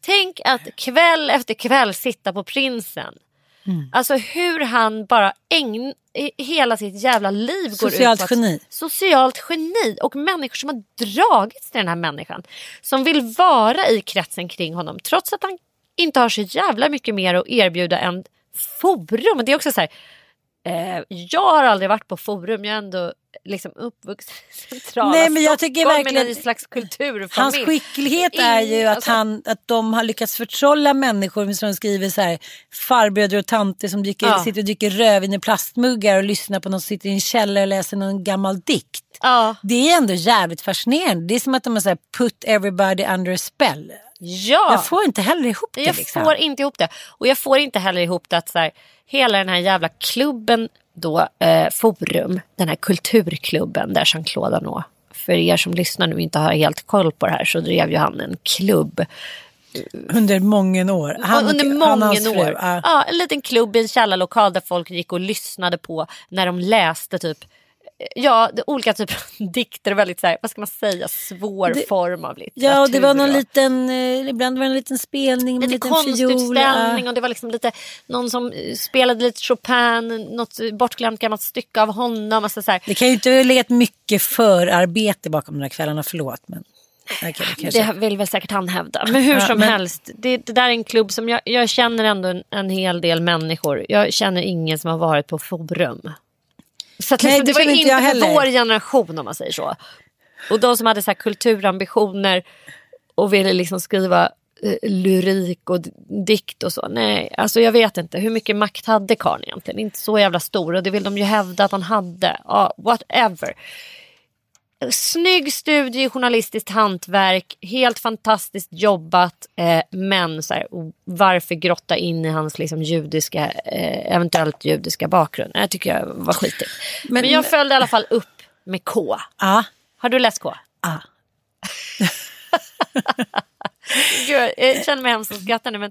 Tänk att kväll efter kväll sitta på Prinsen Mm. Alltså hur han bara ägn, hela sitt jävla liv går socialt ut på geni. Socialt geni. Och människor som har dragits till den här människan. Som vill vara i kretsen kring honom trots att han inte har så jävla mycket mer att erbjuda än forum. Det är också så här, eh, jag har aldrig varit på forum, jag är ändå liksom uppvuxen i centrala Nej, men jag tycker Stockholm verkligen, en slags kulturfamilj. Hans skicklighet är ju att, alltså, han, att de har lyckats förtrolla människor som skriver så här farbröder och tanter som dricker, ja. sitter och dricker rödvin i plastmuggar och lyssnar på någon som sitter i en källare och läser någon gammal dikt. Ja. Det är ändå jävligt fascinerande. Det är som att de har så här, put everybody under a spell. Ja. Jag får inte heller ihop det. Jag liksom. får inte ihop det. Och jag får inte heller ihop det att så här, hela den här jävla klubben då, eh, Forum, den här kulturklubben där Jean-Claude Arnault för er som lyssnar nu inte har helt koll på det här så drev ju han en klubb Under många år. Han, under många år. ja. Ja, en liten klubb i en källarlokal där folk gick och lyssnade på när de läste typ Ja, olika typer av (laughs) dikter väldigt så här, vad ska man säga, svår Det- form av litteratur. Ja, och det var någon liten, eh, ibland var det en liten spelning med en lite liten konstutställning och det var liksom lite någon som eh, spelade lite Chopin, något bortglömt gammalt stycke av honom. Alltså så här. Det kan ju inte ha legat mycket förarbete bakom de här kvällarna, förlåt. Men, okay. Det vill väl säkert han hävda. Men hur Ja, som men- helst, det, det där är en klubb som jag, jag känner ändå en, en hel del människor. Jag känner ingen som har varit på forum. Så att Nej, liksom, det det var inte inte jag heller. vår generation om man säger så. Och de som hade så kulturambitioner och ville liksom skriva eh, lyrik och dikt och så. Nej, alltså jag vet inte. Hur mycket makt hade karln egentligen? Inte så jävla stor och det vill de ju hävda att han hade. Ja, whatever. Snygg studie journalistiskt hantverk, helt fantastiskt jobbat. Eh, men så här, varför grotta in i hans liksom, judiska, eh, eventuellt judiska bakgrund? Det tycker jag var skitigt. Men, Men- jag följde i alla fall upp med K. Ja, Har du läst K? ja. (laughs) Gud, jag känner mig hemskt nu men,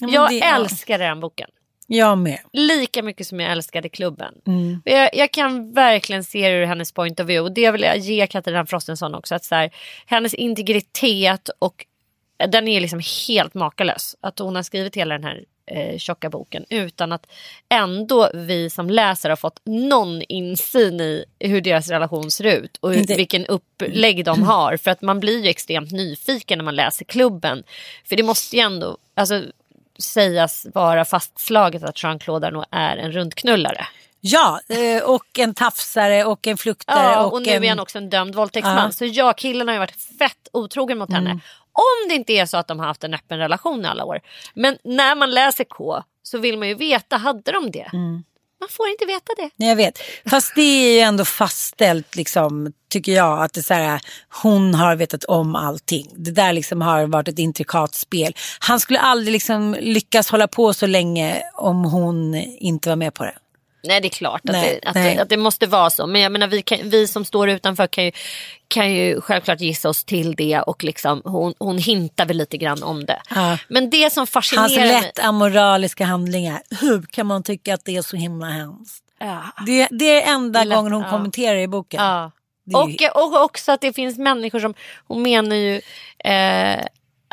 Ja, men jag älskar den boken. Jag med. Lika mycket som jag älskade klubben. Mm. Jag, jag kan verkligen se det ur hennes point of view. Och det vill jag ge Katarina Frostenson också. Att så här, hennes integritet och den är liksom helt makalös. Att hon har skrivit hela den här eh, tjocka boken utan att ändå vi som läsare har fått någon insyn i hur deras relation ser ut och hur, vilken upplägg de har. För att man blir ju extremt nyfiken när man läser klubben. För det måste ju ändå alltså, sägas vara fastslaget att Jean-Claude Arnault är en rundknullare. Ja, eh, och en tafsare och en fluktare. Ja, och, och nu en... är han också en dömd våldtäktsman. Mm. Så ja, killen har ju varit fett otrogen mot henne. Om det inte är så att de har haft en öppen relation i alla år. Men när man läser K så vill man ju veta, hade de det? Mm. Man får inte veta det. Nej, jag vet. Fast det är ju ändå fastställt, liksom, tycker jag, att det är så här, hon har vetat om allting. Det där liksom har varit ett intrikat spel. Han skulle aldrig liksom lyckas hålla på så länge om hon inte var med på det. Nej det är klart att, Nej, det, att, nej. det, att det måste vara så. Men jag menar vi, kan, vi som står utanför kan ju, kan ju självklart gissa oss till det. Och liksom, hon, hon hintar väl lite grann om det. Ja. Men det som fascinerar Hans mig... lätt amoraliska handlingar. Hur kan man tycka att det är så himla hemskt? Ja. Det, det är enda Lätt, gången hon ja. kommenterar i boken. Ja. Ju- Och, och också att det finns människor som, hon menar ju, eh,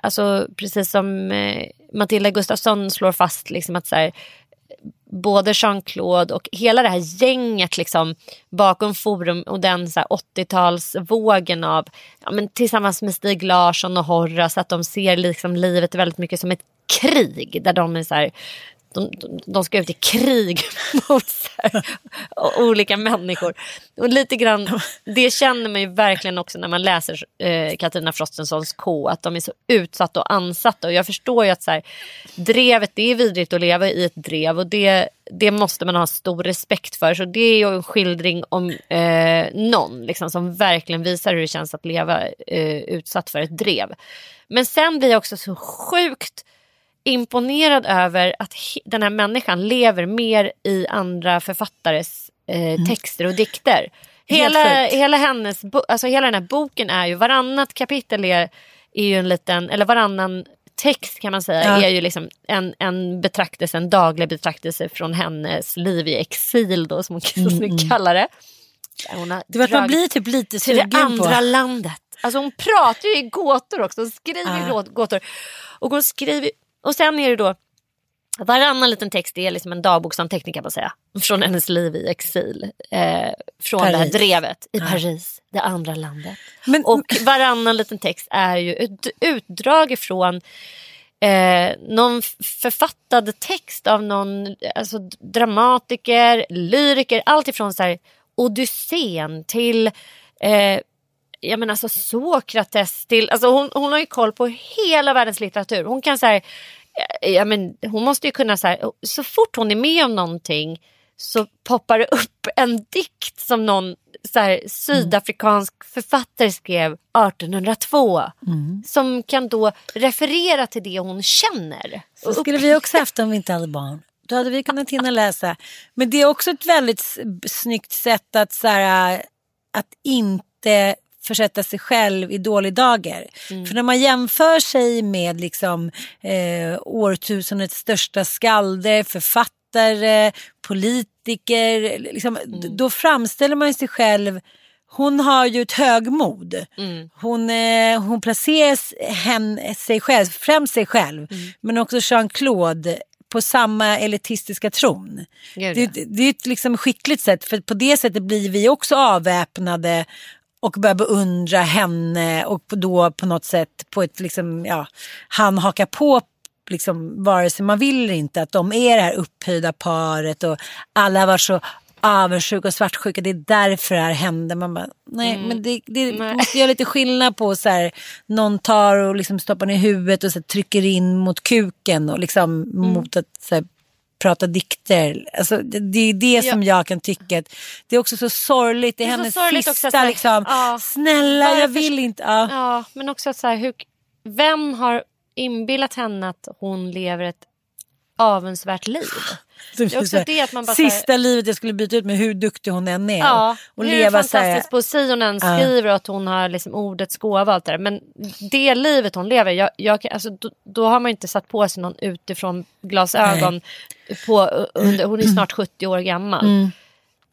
alltså precis som eh, Matilda Gustafsson slår fast liksom att så här, både Jean-Claude och hela det här gänget liksom, bakom Forum och den 80-talsvågen av, ja, men tillsammans med Stig Larsson och Horace, att de ser liksom livet väldigt mycket som ett krig där de är så här, de, de, de ska ut i krig (laughs) mot här, olika människor. Och lite grann, det känner man ju verkligen också när man läser eh, Katarina Frostensons K. Att de är så utsatta och ansatta. Och jag förstår ju att så här, drevet, det är vidrigt att leva i ett drev. Och det, det måste man ha stor respekt för. Så det är ju en skildring om eh, någon liksom, som verkligen visar hur det känns att leva eh, utsatt för ett drev. Men sen blir jag också så sjukt imponerad över att den här människan lever mer i andra författares eh, texter och dikter. Hela, Mm. hela, hennes alltså hela den här boken är ju, varannat kapitel är, är ju en liten, eller varannan text kan man säga, Ja. är ju liksom en, en betraktelse, en daglig betraktelse från hennes liv i exil då som hon (laughs) så snyggt kallar det. Hon har Mm, Det var att man blir typ lite till det sugen andra på. landet. Alltså hon pratar ju i gåtor också. Hon skriver Ja. gåtor. Och hon skriver... Och sen är det då... Varannan liten text är liksom en dagboksanteckning kan man säga. Från hennes liv i exil. Eh, från det här Paris. drevet i Paris, det andra landet. Men, Och varannan liten text är ju ett utdrag ifrån eh, någon författad text av någon alltså, dramatiker, lyriker, allt ifrån så här, Odysseen till eh, jag menar alltså Sokrates till, alltså hon, hon har ju koll på hela världens litteratur. Hon kan så här, eh, ja, men hon måste ju kunna så här, så fort hon är med om någonting så poppar det upp en dikt som någon så här, sydafrikansk författare skrev 1802. Som kan då referera till det hon känner. Så skulle vi också haft om vi inte hade barn. Då hade vi kunnat hinna läsa. Men det är också ett väldigt snyggt sätt att, så här, att inte försätta sig själv i dålig dager. För när man jämför sig med liksom, eh, årtusendets största skalder, författare, politiker, liksom, d- då framställer man sig själv hon har ju ett högmod. Hon, eh, hon placerar hen, sig själv, främst sig själv, men också Jean-Claude på samma elitistiska tron. Gud, det, ja. det, det är ett liksom skickligt sätt, för på det sättet blir vi också avväpnade och börjar beundra henne och då på något sätt på ett liksom, ja, han hakar på liksom, vare sig man vill eller inte att de är det här upphöjda paret och alla varit så avundsjuka och svartsjuka. Det är därför det här hände. Man bara, nej, men det, det Mm. Nej. måste göra lite skillnad på så här, någon tar och liksom stoppar ner huvudet och så här, trycker in mot kuken och liksom Mm. mot att så här, prata dikter. Alltså, det, det är det som jag kan tycka. Det är också så sorgligt. Det är, Det är hennes också, sista så här, liksom. ja. Snälla, jag Varför vill inte. Ja. Ja, men också så här, hur, vem har inbillat henne att hon lever ett avundsvärt liv? (laughs) Det är också det att man bara så här- Sista livet jag skulle byta ut med hur duktig hon än är. Ja, och hur leva så här, fantastisk poesi hon än skriver och att hon har liksom ordets gåva och allt det där. Men det livet hon lever, jag, jag, alltså, då, då har man inte satt på sig någon utifrån glasögon. På, under, hon är snart 70 år gammal.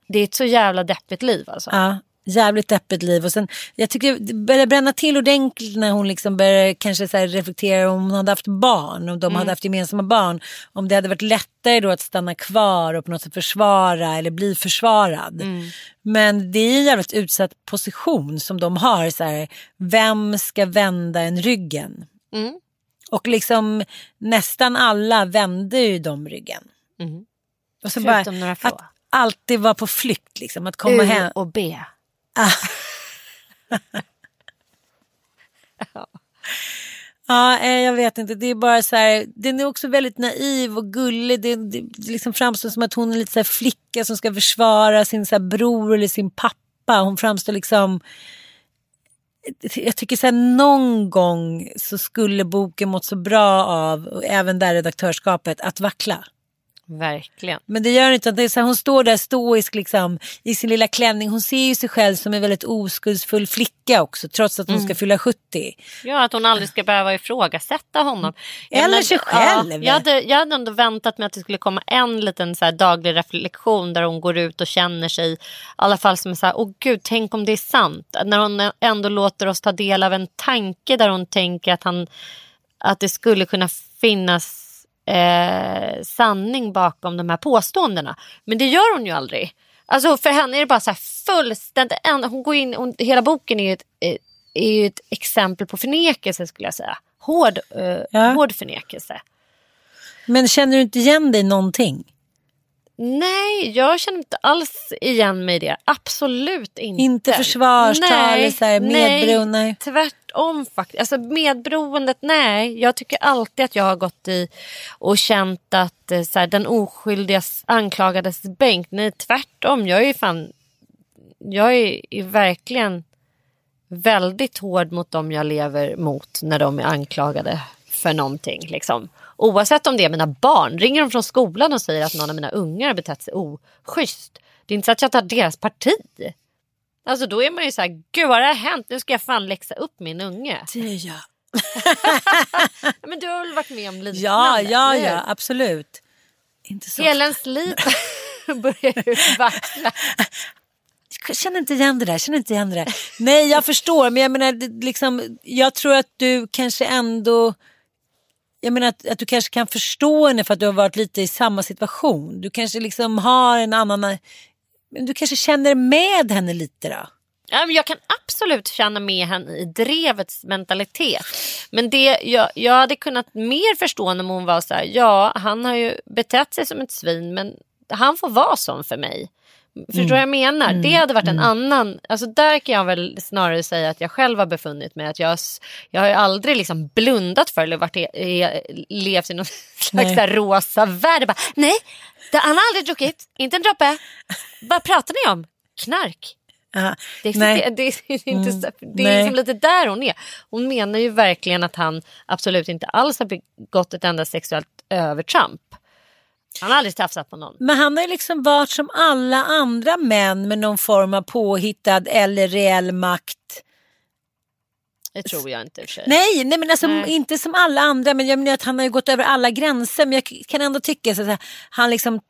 Det är ett så jävla deppigt liv alltså. Mm. Ja, jävligt deppigt liv. Och sen, jag tycker det började bränna till ordentligt när hon liksom började kanske så reflektera om hon hade haft barn. Om de Mm. hade haft gemensamma barn. Om det hade varit lättare då att stanna kvar och på något sätt försvara eller bli försvarad. Mm. Men det är en jävligt utsatt position som de har. Så här, vem ska vända en ryggen? Mm. Och liksom nästan alla vände ju de ryggen. Mm. Och så Förutom bara, några få. att alltid vara på flykt, liksom, att komma U hem. och B. Ja, eh, jag vet inte. Det är bara så här, den är också väldigt naiv och gullig. Det, det, det liksom framstår som att hon är lite så här flicka som ska försvara sin så här bror eller sin pappa. Hon framstår liksom... Jag tycker så här, någon gång så skulle boken mått så bra av, och även där redaktörskapet, att vackla. Verkligen. Men det gör inte. Det är så här, hon står där stoisk liksom, i sin lilla klänning. Hon ser ju sig själv som en väldigt oskuldsfull flicka också, trots att hon Mm. ska fylla 70. Ja, att hon aldrig ska behöva ifrågasätta honom. Eller menar, sig själv. Ja, jag, hade, jag hade ändå väntat mig att det skulle komma en liten så här daglig reflektion där hon går ut och känner sig, i alla fall som så här, åh gud, tänk om det är sant. När hon ändå låter oss ta del av en tanke där hon tänker att, han, att det skulle kunna finnas eh, sanning bakom de här påståendena. Men det gör hon ju aldrig. Alltså för henne är det bara så fullständigt, hon går in, hon, hela boken är ju ett, eh, är ju ett exempel på förnekelse skulle jag säga. Hård, eh, Ja. hård förnekelse. Men känner du inte igen dig någonting? Nej, jag känner inte alls igen mig i det. Absolut inte. Inte försvarstal medberoende, nej. Tvärtom faktiskt. Alltså medberoendet, nej. Jag tycker alltid att jag har gått i och känt att eh, så här, den oskyldigas anklagades bänk. Nej, tvärtom. Jag är ju fan... Jag är, är verkligen väldigt hård mot dem jag lever mot när de är anklagade för någonting. Liksom. Oavsett om det är mina barn. Ringer de från skolan och säger att någon av mina ungar har betett sig oschysst. Det är inte så att jag tar deras parti. Alltså då är man ju så här, gud vad har det hänt? Nu ska jag fan läxa upp min unge. Det gör jag. (laughs) Men du har väl varit med om liknande? Ja, ja, ja, absolut. Inte så. Hela ens liv (laughs) börjar ju vackla. Jag känner inte igen det där. Känner inte igen det där. Nej, jag förstår. Men jag menar, liksom, jag tror att du kanske ändå... Jag menar att, att du kanske kan förstå henne för att du har varit lite i samma situation. Du kanske liksom har en annan... Men du kanske känner med henne lite då? Jag kan absolut känna med henne i drevets mentalitet. Men det, jag, jag hade kunnat mer förstå när hon var så här, ja han har ju betett sig som ett svin men han får vara sån för mig. Förstår du vad jag menar? Det hade varit en annan, alltså där kan jag väl snarare säga att jag själv har befunnit mig. Att jag, jag har aldrig liksom blundat för eller varit, i- i- levt i någon (laughs) slags här rosa värld. Bara, Nej, det, han har aldrig druckit, inte en droppe. Vad pratar ni om? Knark. Ja. Det, Nej. existerar- det, är inte så, det är liksom lite där hon är. Hon menar ju verkligen att han absolut inte alls har begått ett enda sexuellt övertramp. Han har aldrig tafsat på någon. Men han har ju liksom varit som alla andra män med någon form av påhittad eller reell makt. Det tror jag inte i och för sig. Nej, nej men alltså Nej. inte som alla andra. Men jag menar att han har ju gått över alla gränser. Men jag kan ändå tycka så att han liksom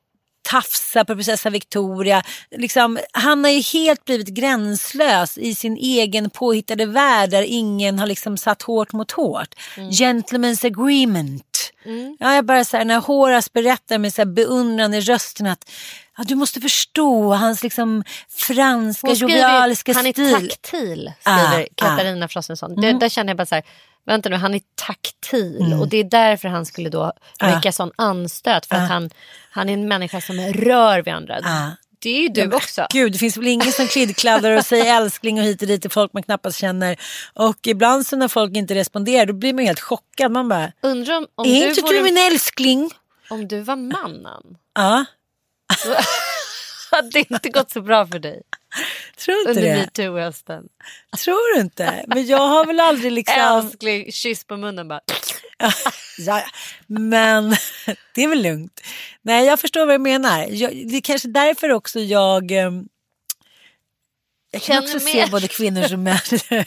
tafsar på prinsessa Victoria. Liksom, han har ju helt blivit gränslös i sin egen påhittade värld där ingen har liksom satt hårt mot hårt. Gentlemen's agreement. Ja, jag bara så här, när Horace berättar med så här beundran i rösten att ja, du måste förstå hans liksom franska jovialiska han är stil. taktil, skriver Ah, Katarina Frostenson. Det, där känner jag bara så här, vänta nu, han är taktil. Och det är därför han skulle då väcka sån anstöt för att han, han är en människa som rör vid andra. Det är ju du också. Gud, det finns väl ingen som klidkladdar och säger (laughs) älskling och hit och dit till folk man knappast känner. Och ibland så när folk inte responderar då blir man helt chockad. Man bara, Undrar om, om, är du inte vore, du min älskling? om du var mannen. (laughs) Ja, (laughs) hade det inte gått så bra för dig tror inte under metoo-hösten. Tror du inte? Men jag har väl aldrig liksom... Älskling, kyss på munnen bara. (laughs) Ja. Men (laughs) det är väl lugnt. Nej, jag förstår vad du menar. Jag, det är kanske därför också jag... ehm, Jag kan också se både kvinnor och män. (laughs) Nej,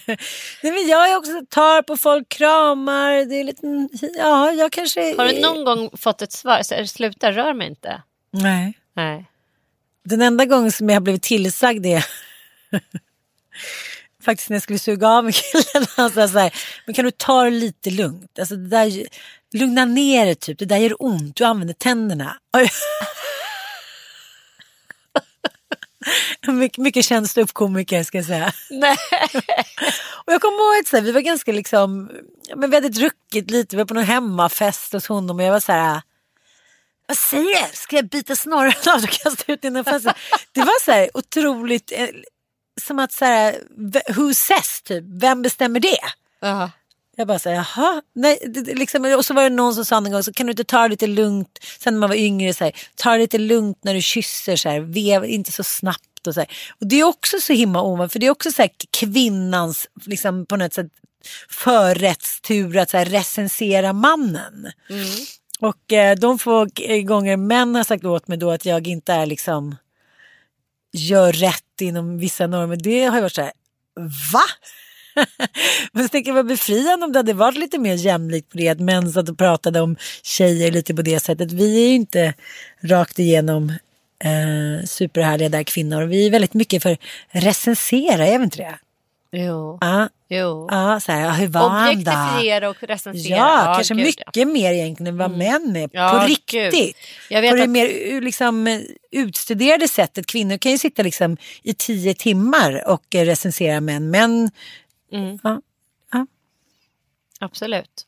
men jag är också tar på folk, kramar. Det är lite, ja, jag kanske... Har du någon gång fått ett svar? Så, Sluta, rör mig inte. Nej. Nej. Den enda gången som jag har blivit tillsagd är faktiskt när jag skulle suga av mig killen. Han (laughs) sa så här, men kan du ta det lite lugnt? Alltså det där, lugna ner dig typ, det där gör ont, du använder tänderna. (laughs) Oj. mycket, ståuppkomiker ska jag säga. Nej. (laughs) Och jag kommer ihåg att här, vi var ganska liksom, men vi hade druckit lite, vi var på någon hemmafest hos honom och jag var så här, vad säger du? Ska jag bita snorren av och kasta ut den festen? Det var så här otroligt, eh, som att så här, who says typ, vem bestämmer det? Ja. Jag bara säger jaha, nej, det, det, liksom, och så var det någon som sa en gång, så kan du inte ta det lite lugnt, sen när man var yngre, så här, ta det lite lugnt när du kysser, så här, vev inte så snabbt och så här. Och det är också så himla ovanligt, för det är också så här, kvinnans, liksom på något sätt, förrättstur att så här, recensera mannen. Och eh, de få gånger män har sagt åt mig då att jag inte är liksom, gör rätt inom vissa normer, det har jag varit så här, va? (laughs) Men så tänker jag vad befriande om det hade varit lite mer jämlikt på det. Att män satt och pratade om tjejer lite på det sättet. Vi är ju inte rakt igenom eh, superhärliga där kvinnor. Vi är väldigt mycket för recensera, är vi inte det? Jo. Ja, jo. ja så här, ja, hur var han då? Objektifiera och recensera. Ja, kanske gud, mycket mer egentligen än vad män är. Ja, på riktigt. På det att- mer eh, liksom, eh, utstuderade sättet. Kvinnor kan ju sitta liksom, i tio timmar och eh, recensera män. Män, Mm. ja, ja. Absolut.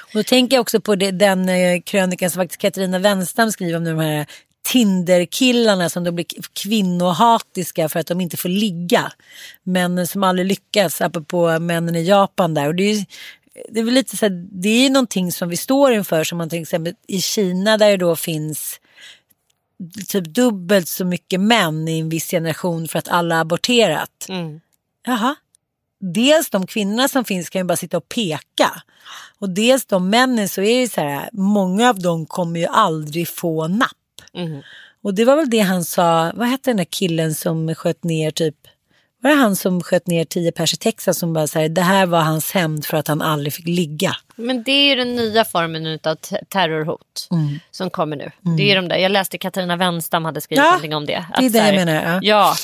Och då tänker jag också på det, den eh, krönikan som faktiskt Katarina Wenstam skriver om de här Tinder-killarna som då blir kvinnohatiska för att de inte får ligga. Männen som aldrig lyckas, apropå männen i Japan där. Och det är det är väl lite så här, det är någonting som vi står inför som man till exempel i Kina där det då finns typ dubbelt så mycket män i en viss generation för att alla aborterat. Mm. Jaha. Dels de kvinnorna som finns kan ju bara sitta och peka. Och dels de männen så är det så här, många av dem kommer ju aldrig få napp. Mm. Och det var väl det han sa, vad hette den där killen som sköt ner typ, var det han som sköt ner tio pers i Texas som bara säger det här var hans hämnd för att han aldrig fick ligga. Men det är ju den nya formen av terrorhot Mm. som kommer nu. Det är de där. Jag läste Katarina Wenstam hade skrivit Ja, någonting om det. det är Att det här- jag menar, ja. Ja,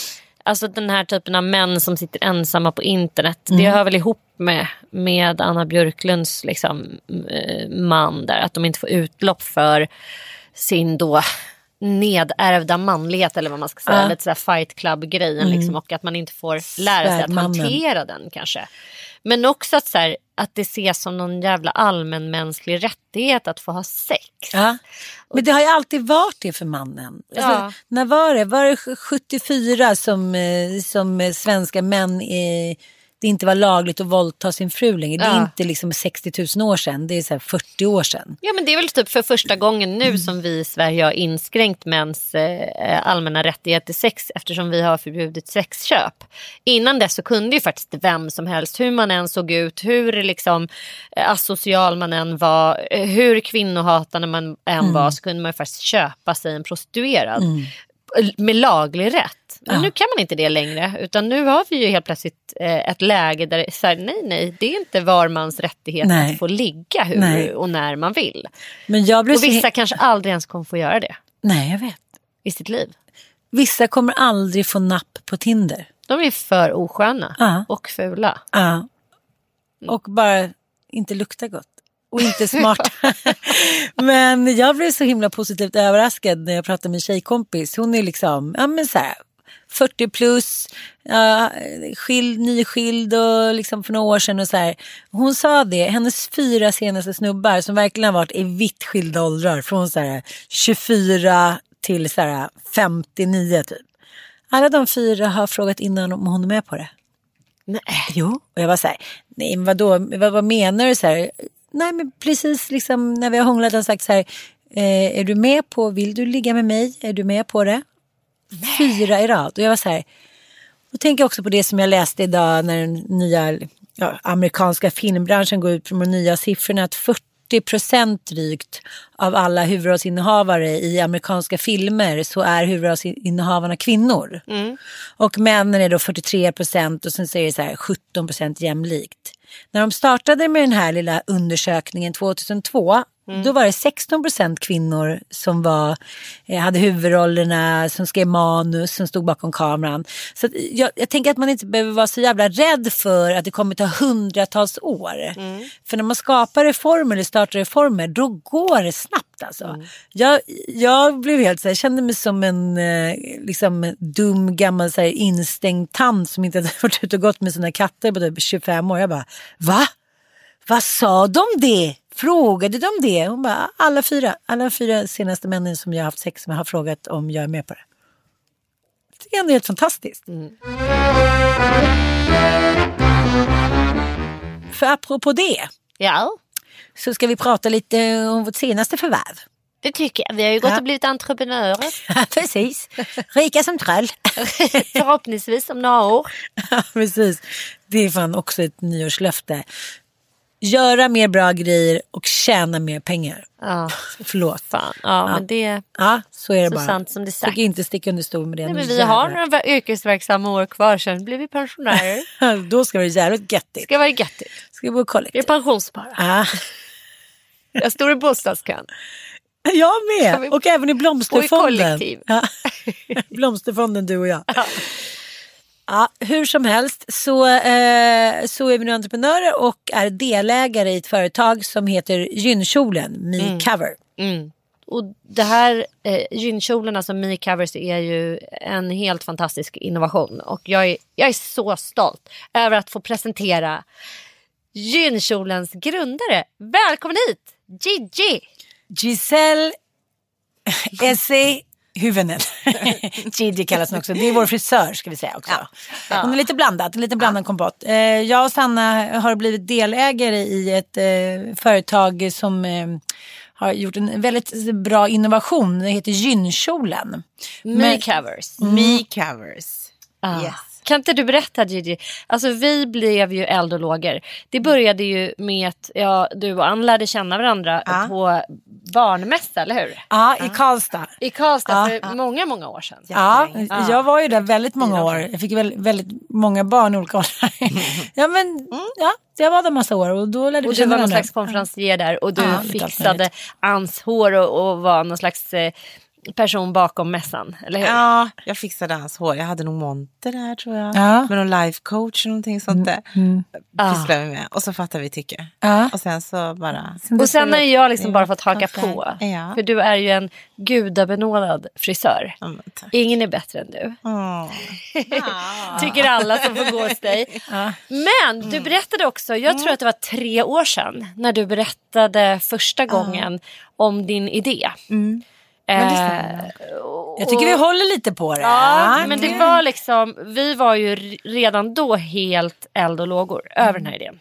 alltså den här typen av män som sitter ensamma på internet. Mm. Det hör väl ihop med, med Anna Björklunds liksom, eh, man där. Att de inte får utlopp för sin då nedärvda manlighet eller vad man ska säga. Ja. Mm. Lite så här fight club-grejen liksom. Och att man inte får lära sig att hantera den kanske. Men också att, så här, att det ses som någon jävla allmänmänsklig rättighet att få ha sex. Ja. Men det har ju alltid varit det för mannen. Alltså, Ja. När var det? Var det 74 som, eh, som svenska män eh, det inte var lagligt att våldta sin fru längre. Det är Ja. inte liksom 60 000 år sedan, det är så här 40 år sedan. Ja men det är väl typ för första gången nu som vi i Sverige har inskränkt mäns eh, allmänna rättighet till sex eftersom vi har förbjudit sexköp. Innan dess så kunde ju faktiskt vem som helst, hur man än såg ut, hur liksom eh, asocial man än var, eh, hur kvinnohatande man än var så kunde man faktiskt köpa sig en prostituerad. Med laglig rätt. Men Ja. nu kan man inte det längre. Utan nu har vi ju helt plötsligt eh, ett läge där så här, nej nej, det är inte var mans rättighet Nej. att få ligga hur Nej. och när man vill. Men jag blev Och så vissa kanske aldrig ens kommer få göra det Nej, jag vet. i sitt liv. Vissa kommer aldrig få napp på Tinder. De är för osköna Ja. och fula. Ja. Och bara inte lukta gott. Och inte (laughs) smart. (laughs) men jag blev så himla positivt överraskad när jag pratade med en tjejkompis. Hon är liksom, ja men så här, 40 plus, ja, skild, nyskild och liksom för några år sedan och så här. Hon sa det, hennes fyra senaste snubbar som verkligen har varit i vitt skilda åldrar. Från så här 24 till så här 59 typ. Alla de fyra har frågat innan om hon är med på det. Nej. Jo. Och jag var så här, nej men vadå, vad, vad menar du? Så här, nej men precis liksom när vi har hånglat och sagt så här, eh, är du med på, vill du ligga med mig? Är du med på det? Fyra i rad. Och jag var så här, då tänker jag också på det som jag läste idag när den nya ja, amerikanska filmbranschen går ut med de nya siffrorna att 40 procent drygt av alla huvudrollsinnehavare i amerikanska filmer så är huvudrollsinnehavarna kvinnor. Och männen är då 43 procent och sen så är det så här 17 procent jämlikt. När de startade med den här lilla undersökningen 2002 då var det 16 procent kvinnor som var, eh, hade huvudrollerna, som skrev manus, som stod bakom kameran. Så jag, jag tänker att man inte behöver vara så jävla rädd för att det kommer ta hundratals år. För när man skapar reformer eller startar reformer, då går det snabbt alltså. Jag, jag blev helt så här, jag kände mig som en eh, liksom, dum gammal så här, instängd tant som inte hade (laughs) varit ute och gått med sina katter på typ 25 år. Jag bara, va? Vad sa de det? Frågade de det? Hon bara, alla fyra. Alla fyra senaste männen som jag har haft sex med har frågat om jag är med på det. Det jag ändå är helt fantastiskt. För apropå det Ja, så ska vi prata lite om vårt senaste förvärv. det tycker jag. Vi har ju gått Ja. och blivit entreprenörer. (laughs) Precis, rika som troll. (laughs) Förhoppningsvis om några år. Ja, precis. Det är fan också ett nyårslöfte. Göra mer bra grejer och tjäna mer pengar. Ja, Förlåt. fan. Ja, men det... Ja, så är det Så bara. sant som det sagt. Tycker inte sticka under stol med det. Nej, men vi jävlar. har några yrkesverksamma år kvar, sen blir vi pensionärer. (laughs) Då ska det vara jävligt göttigt. ska vara göttigt. Ska vi bo Vi är kollektivt? pensionsspara. Ja. Jag står i bostadskön. Jag Kan vi- med! Och även i Blomsterfonden. kollektiv. Ja. (laughs) Blomsterfonden, du och jag. Ja, hur som helst så, eh, så är vi nu entreprenörer och är delägare i ett företag som heter Gynkjolen, Me Cover. Mm. Och det här eh, gynkjolen, alltså Me Covers, är ju en helt fantastisk innovation. Och jag är, jag är så stolt över att få presentera gynkjolens grundare. Välkommen hit, Gigi! Giselle Essie Hyvönen. (laughs) Gigi kallas hon också. Det är vår frisör ska vi säga också. Hon är lite blandad, lite blandad kompott. Eh, jag och Sanna har blivit delägare i ett eh, företag som eh, har gjort en väldigt bra innovation. Det heter Gynkjolen. Me Covers. Me covers. Ah. Yes. Kan inte du berätta Gigi? Alltså vi blev ju eld och lågor. Det började ju med att ja, du och Ann lärde känna varandra Ja. på barnmässa, eller hur? Ja, i Karlstad. I Karlstad Ja. för många, många år sedan. Ja, jag var ju där väldigt många år. Jag fick väldigt, väldigt många barn i olika åldrar. (laughs) ja, men ja, jag var där massa år och då lärde vi Och du känna var någon varandra. slags konferencier där och du Ja, fixade. Anns hår och, och var någon slags eh, person bakom mässan, eller hur? Ja, jag fixade hans hår. Jag hade nog monter där tror jag. Ja. Med någon life coach och någonting sånt där. Ah. Pysslade vi med. Och så fattade vi tycke. Ja. Och sen så bara... Och sen har ju jag liksom bara fått haka på. Ja. För du är ju en gudabenådad frisör. Ja. Ingen är bättre än du. Åh. (laughs) Tycker alla som får gå hos dig. (laughs) Men du berättade också, jag tror att det var tre år sedan. När du berättade första gången om din idé. Stämmer. Jag tycker vi håller lite på det. Ja, men det var liksom, vi var ju redan då helt eld och lågor över den här idén.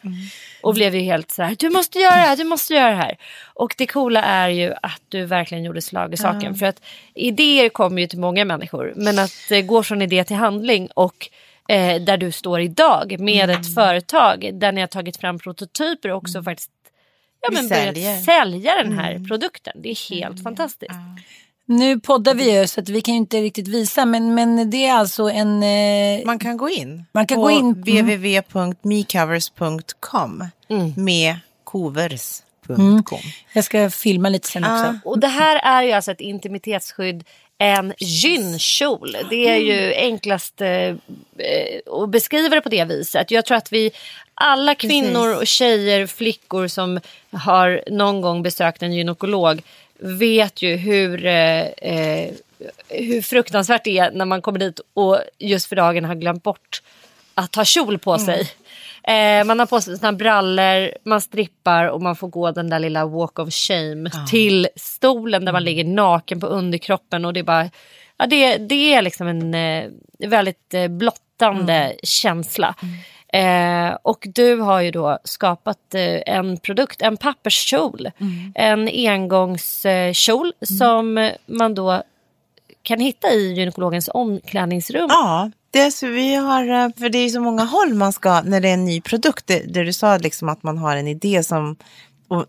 Och blev ju helt så här, du måste göra det här, du måste göra det här. Och det coola är ju att du verkligen gjorde slag i saken. För att idéer kommer ju till många människor. Men att det går från idé till handling och eh, där du står idag med ett företag där ni har tagit fram prototyper och också faktiskt ja, men börjat sälja den här produkten. Det är helt fantastiskt. Nu poddar vi ju så att vi kan ju inte riktigt visa men, men det är alltså en... Eh, Man kan gå in Man kan på gå in- mm. www.mecovers.com med covers.com. jag ska filma lite sen också. Och det här är ju alltså ett intimitetsskydd, en gynkjol. Det är ju enklast eh, eh, att beskriva det på det viset. Jag tror att vi alla kvinnor och tjejer, flickor som har någon gång besökt en gynekolog vet ju hur, eh, eh, hur fruktansvärt det är när man kommer dit och just för dagen har glömt bort att ha kjol på sig. Eh, man har på sig sina brallor, man strippar och man får gå den där lilla walk of shame till stolen där man ligger naken på underkroppen. Och det är bara, ja, det, det är liksom en eh, väldigt eh, blottande känsla. Eh, och du har ju då skapat eh, en produkt, en papperskjol. En engångskjol som eh, man då kan hitta i gynekologens omklädningsrum. Ja, det är så vi har, eh, för det är så många håll man ska, när det är en ny produkt, det, där du sa liksom att man har en idé som, och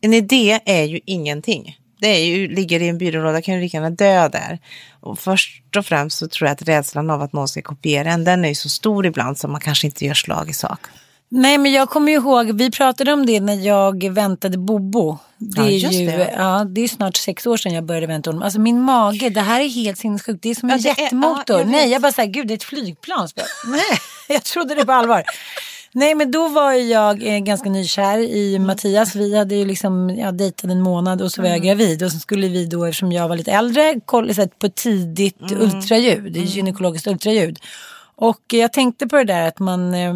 en idé är ju ingenting. Det är ju, ligger i en byrålåda, kan ju lika gärna dö där. Och först och främst så tror jag att rädslan av att någon ska kopiera en, den är ju så stor ibland så man kanske inte gör slag i sak. Nej men jag kommer ihåg, vi pratade om det när jag väntade Bobo. Det Ja, är just ju det. Ja, det är snart sex år sedan jag började vänta honom. Alltså min mage, det här är helt sinnessjukt. Det är som en Ja, det är- ja, jag. Nej, jag bara säger gud det är ett flygplan. (laughs) Nej, jag trodde det på allvar. Nej men då var jag eh, ganska nykär i Mm. Mattias. Vi hade ju liksom ja, dejtat en månad och så var jag Mm. gravid. Och så skulle vi då, eftersom jag var lite äldre, kolla på tidigt Mm. ultraljud, gynekologiskt ultraljud. Och jag tänkte på det där att man eh,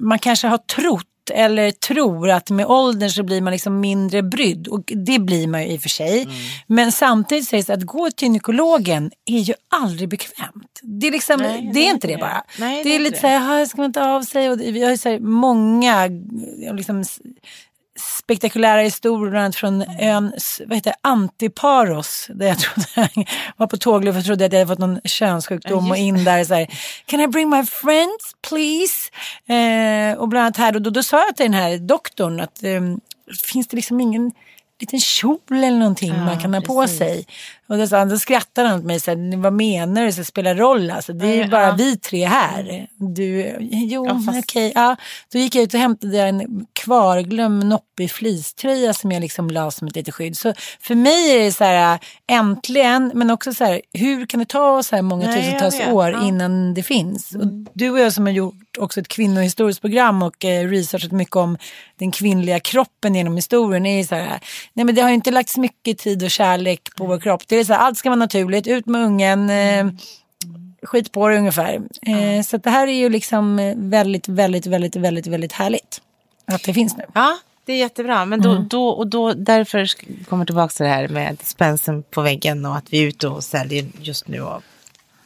man kanske har trott eller tror att med åldern så blir man liksom mindre brydd. Och det blir man ju i och för sig. Mm. Men samtidigt sägs det att gå till gynekologen är ju aldrig bekvämt. Det är, liksom, Nej, det är inte det bara. Nej, det är lite så här, "Jaha, ska man inte av sig? Och det- vi har ju så många liksom, spektakulära historier bland annat från ön vad heter Antiparos. Där jag trodde, (laughs) var på tågluff och trodde att jag hade fått någon könssjukdom och in där så här, Can I bring my friends please? Eh, och bland annat här, och då, då sa jag till den här doktorn att eh, finns det liksom ingen liten kjol eller någonting man kan ha på precis. sig. Och då, då skrattade han åt mig, så här, vad menar du, så spelar roll alltså, det är ju bara vi tre här. Du, jo, Ja, fast- okej. Ja. Då gick jag ut och hämtade en kvarglömd noppig fleecetröja som jag liksom la som ett litet skydd. Så för mig är det så här, äntligen, men också så här, hur kan det ta så här många Nej, tusentals år ja. Mm. innan det finns? Och du och jag som har gjort också ett kvinnohistoriskt program och eh, researchat mycket om den kvinnliga kroppen genom historien är så här, nej men det har ju inte lagts mycket tid och kärlek på vår kropp. Det är så här, allt ska vara naturligt, ut med ungen, eh, skit på det ungefär. Eh, så det här är ju liksom eh, väldigt, väldigt, väldigt, väldigt, väldigt härligt att det finns nu. Ja, det är jättebra. Men då, då, och då, därför kommer jag tillbaka till det här med dispensen på väggen och att vi är ute och säljer just nu. Och,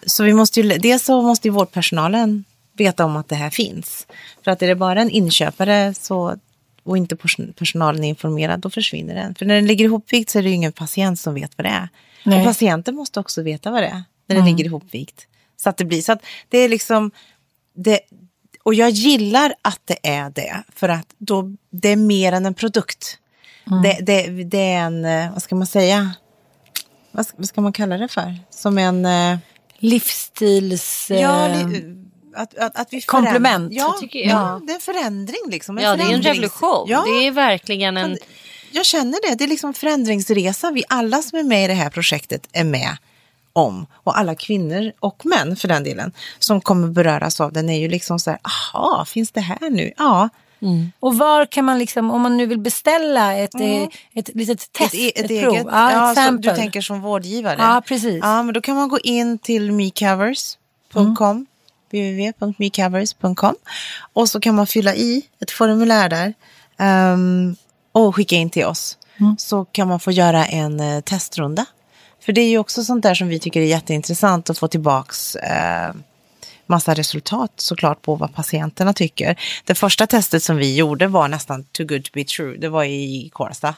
så vi måste ju, dels så måste ju vårdpersonalen veta om att det här finns. För att är det bara en inköpare så, och inte pers- personalen är informerad, då försvinner den. För när den ligger ihopvikt så är det ju ingen patient som vet vad det är. Nej. Och patienten måste också veta vad det är när den ligger ihopvikt. Så att det blir så att det är liksom, det, och jag gillar att det är det, för att då, det är mer än en produkt. Det, det, det är en, eh, vad ska man säga, vad ska, vad ska man kalla det för? Som en... eh, Livsstils... Ja, eh, li, att, att, att vi komplement. Ja, Jag tycker- ja. ja, det är en förändring liksom. En Ja, det är en revolution. Ja, Det är verkligen en... jag känner det. Det är liksom en förändringsresa. Vi alla som är med i det här projektet är med om. Och alla kvinnor och män för den delen som kommer beröras av den är ju liksom så här, aha, finns det här nu? Ja, Och var kan man liksom, om man nu vill beställa ett, eh, ett litet test, ett, ett, prov, eget, ja, ja, ett du tänker som vårdgivare. Ja, precis. Ja, men då kan man gå in till mecovers.com, www.mecovers.com och så kan man fylla i ett formulär där ehm, och skicka in till oss. så kan man få göra en eh, testrunda. För det är ju också sånt där som vi tycker är jätteintressant att få tillbaks eh, massa resultat såklart på vad patienterna tycker. Det första testet som vi gjorde var nästan too good to be true. Det var i Kårsta.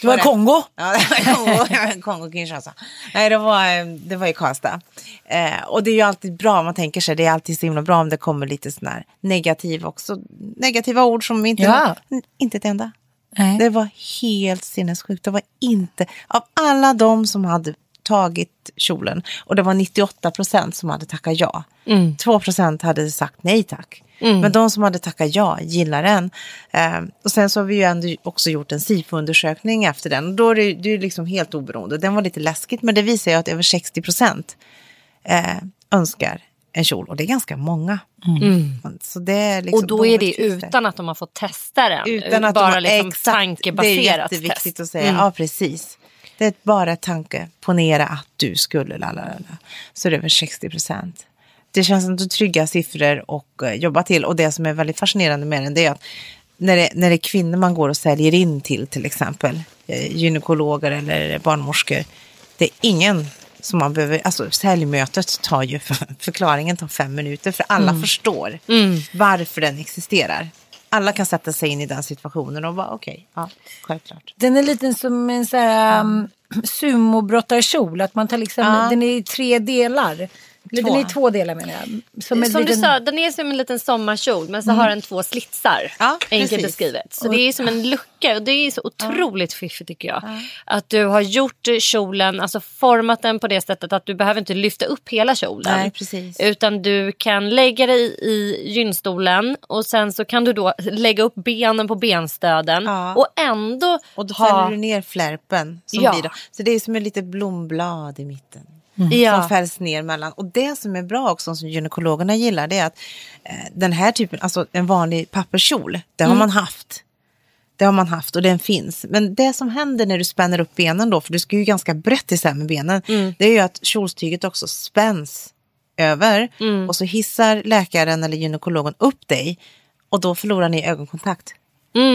Det var i Kongo. Ja, det var Kongo, (laughs) Kongo Kinshasa. Nej, det var, det var i Karlstad. Eh, och det är ju alltid bra, man tänker sig, det är alltid så himla bra om det kommer lite sådana här negativa också. Negativa ord som inte, Ja. inte ett enda. Nej. Det var helt sinnessjukt. Det var inte, av alla de som hade tagit kjolen, och det var 98 procent som hade tackat ja. 2 procent hade sagt nej tack. Men de som hade tackat ja gillar den. Eh, och sen så har vi ju ändå också gjort en SIFO-undersökning efter den. Och då är det, det är liksom helt oberoende. Den var lite läskigt, men det visar ju att över 60 procent eh, önskar en kjol. Och det är ganska många. Så det är liksom, Och då är det utan att de har fått testa den. utan att bara de, liksom exakt, tankebaserat Det är jätteviktigt test. att säga. Ja, precis. Det är bara tanke. Ponera att du skulle, la, la, la, la. Så är det över 60 procent. Det känns som att trygga siffror och uh, jobba till. Och det som är väldigt fascinerande med den det är att när det, när det är kvinnor man går och säljer in till, till exempel eh, gynekologer eller barnmorskor, det är ingen som man behöver, alltså säljmötet tar ju, (laughs) förklaringen tar fem minuter för alla förstår varför den existerar. Alla kan sätta sig in i den situationen och vara okej, ja, självklart. Den är lite som en så här, um, sumobrottarkjol. Att man tar liksom, Ja. Den är i tre delar. Eller Den Två. är två delar menar jag. Som, en Som liten, du sa, den är som en liten sommarkjol men så har den två slitsar. Ja, enkelt beskrivet. Så det är som en lucka och det är så otroligt fiffigt tycker jag. Att du har gjort kjolen, alltså format den på det sättet att du behöver inte lyfta upp hela kjolen. Nej, precis. Utan du kan lägga dig i gynstolen och sen så kan du då lägga upp benen på benstöden Ja. och ändå Och då ha... fäller du ner flärpen. Som Ja. blir då. Så det är som ett litet blomblad i mitten. Ja. Som fälls ner mellan. Och det som är bra också som gynekologerna gillar det är att eh, den här typen, alltså en vanlig papperskjol, det har man haft. Det har man haft och den finns. Men det som händer när du spänner upp benen då, för du ska ju ganska brett isär med benen, det är ju att kjolstyget också spänns över och så hissar läkaren eller gynekologen upp dig och då förlorar ni ögonkontakt.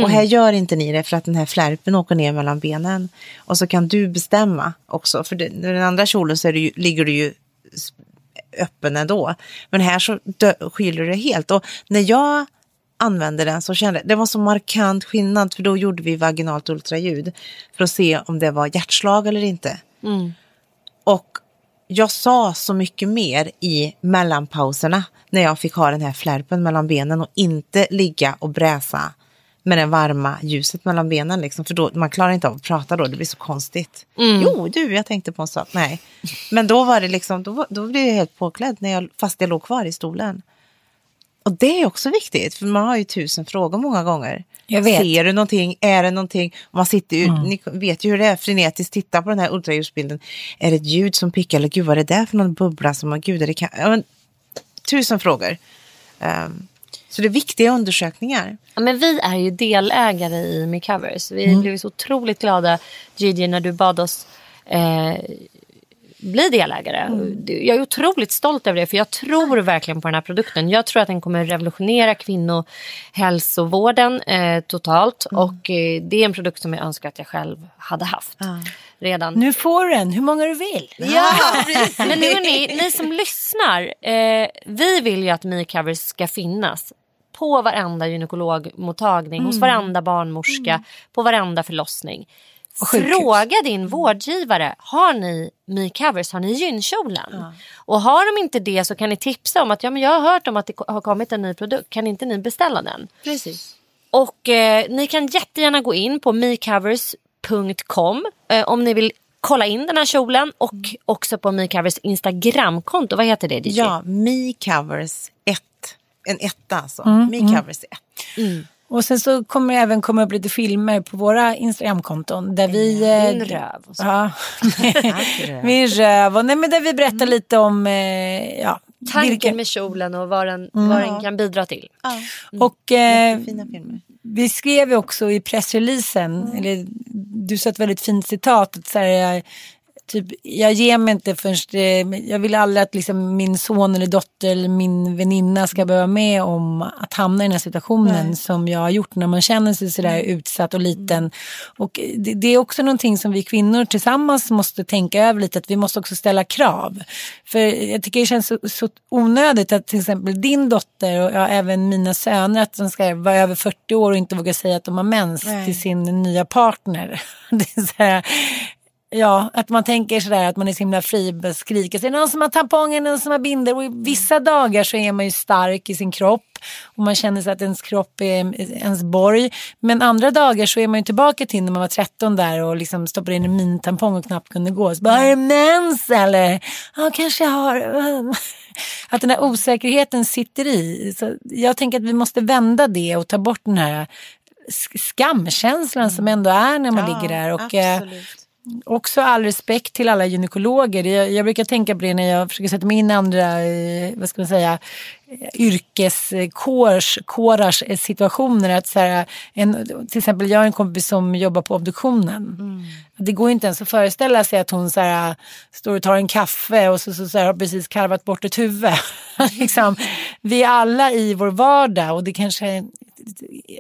Och här gör inte ni det för att den här flärpen åker ner mellan benen. Och så kan du bestämma också, för det, när den andra kjolen så ju, ligger du ju öppen ändå. Men här så dö, skiljer det helt. Och när jag använde den så kände jag, det var så markant skillnad för då gjorde vi vaginalt ultraljud för att se om det var hjärtslag eller inte. Och jag sa så mycket mer i mellanpauserna när jag fick ha den här flärpen mellan benen och inte ligga och bräsa med det varma ljuset mellan benen. Liksom, för då, man klarar inte av att prata då, det blir så konstigt. Jo, du, jag tänkte på en sak. Nej. Men då var det liksom, då, då blev jag helt påklädd när jag, fast jag låg kvar i stolen. Och det är också viktigt, för man har ju tusen frågor många gånger. Ser du någonting? Är det någonting? Man sitter ju, Ni vet ju hur det är, frenetiskt titta på den här ultraljudsbilden. Är det ett ljud som pickar? Eller gud, vad är det där för någon bubbla som, gud, är det kan... ja, men, tusen frågor. Ehm, så det är viktiga undersökningar. Ja, men vi är ju delägare i Micovers. Vi blev så otroligt glada Gigi när du bad oss eh, bli delägare. Jag är otroligt stolt över det för jag tror verkligen på den här produkten. Jag tror att den kommer revolutionera kvinnohälsovården eh, totalt och eh, det är en produkt som jag önskar att jag själv hade haft redan. Nu får du en, hur många du vill. Ja, (laughs) men nu ni, ni som lyssnar. Eh, vi vill ju att MeCovers ska finnas på varenda gynekologmottagning, hos varenda barnmorska, på varenda förlossning. Fråga din vårdgivare, har ni MeCovers, har ni gynkjolen? Och har de inte det så kan ni tipsa om att ja, men jag har hört om att det har kommit en ny produkt, kan inte ni beställa den? Precis. Och eh, ni kan jättegärna gå in på mecovers.com eh, om ni vill kolla in den här kjolen och också på MeCovers Instagramkonto. Vad heter det? Gigi? Ja, Me Covers 1. En etta alltså. Me Covers 1. Och sen så kommer det även komma upp lite filmer på våra Instagramkonton. Där vi... eh, Din röv och så. Ja. (laughs) Min röv. Och, nej, men där vi berättar lite om... Eh, ja, Tanken vilka- med kjolen och vad den, vad den kan bidra till. Och eh, Fina filmer. vi skrev ju också i pressreleasen, eller du sa ett väldigt fint citat, att så här, eh, typ, jag ger mig inte först, jag vill aldrig att liksom min son eller dotter eller min väninna ska behöva med om att hamna i den här situationen Nej. som jag har gjort när man känner sig sådär utsatt och liten. Och det, det är också någonting som vi kvinnor tillsammans måste tänka över lite, att vi måste också ställa krav. För jag tycker det känns så, så onödigt att till exempel din dotter och ja, även mina söner, att de ska vara över 40 år och inte våga säga att de har mens Nej. till sin nya partner. (laughs) Det är så här, Ja, att man tänker sådär att man är så himla fri och skriker. Så är det någon som har tamponger, någon som har binder. Och vissa dagar så är man ju stark i sin kropp. Och man känner sig att ens kropp är ens borg. Men andra dagar så är man ju tillbaka till när man var 13 där och liksom stoppade in en mintampong och knappt kunde gå. Så bara, har du mens eller? Ja, kanske jag har. (laughs) Att den här osäkerheten sitter i. Så jag tänker att vi måste vända det och ta bort den här sk- skamkänslan som ändå är när man ligger där. Och, eh, absolut också all respekt till alla gynekologer. Jag, jag brukar tänka på det när jag försöker sätta mig in i andra, eh, vad ska man säga, yrkeskårars situationer. Att så här, en, till exempel jag har en kompis som jobbar på obduktionen. Det går inte ens att föreställa sig att hon så här, står och tar en kaffe och så, så, så här, har precis karvat bort ett huvud. (laughs) liksom, vi är alla i vår vardag och det kanske är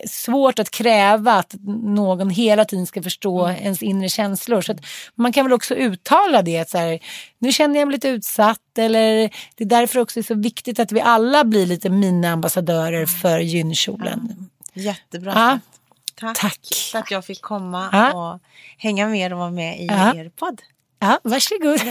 svårt att kräva att någon hela tiden ska förstå ens inre känslor. Så att man kan väl också uttala det. Så här, nu känner jag mig lite utsatt. Eller det är därför också är så viktigt att vi alla blir lite mini-ambassadörer för gynkjolen. Jättebra Ja. Tack, Tack. för att jag fick komma Ja. och hänga med och vara med i Ja. er podd. Ja, varsågod. (laughs)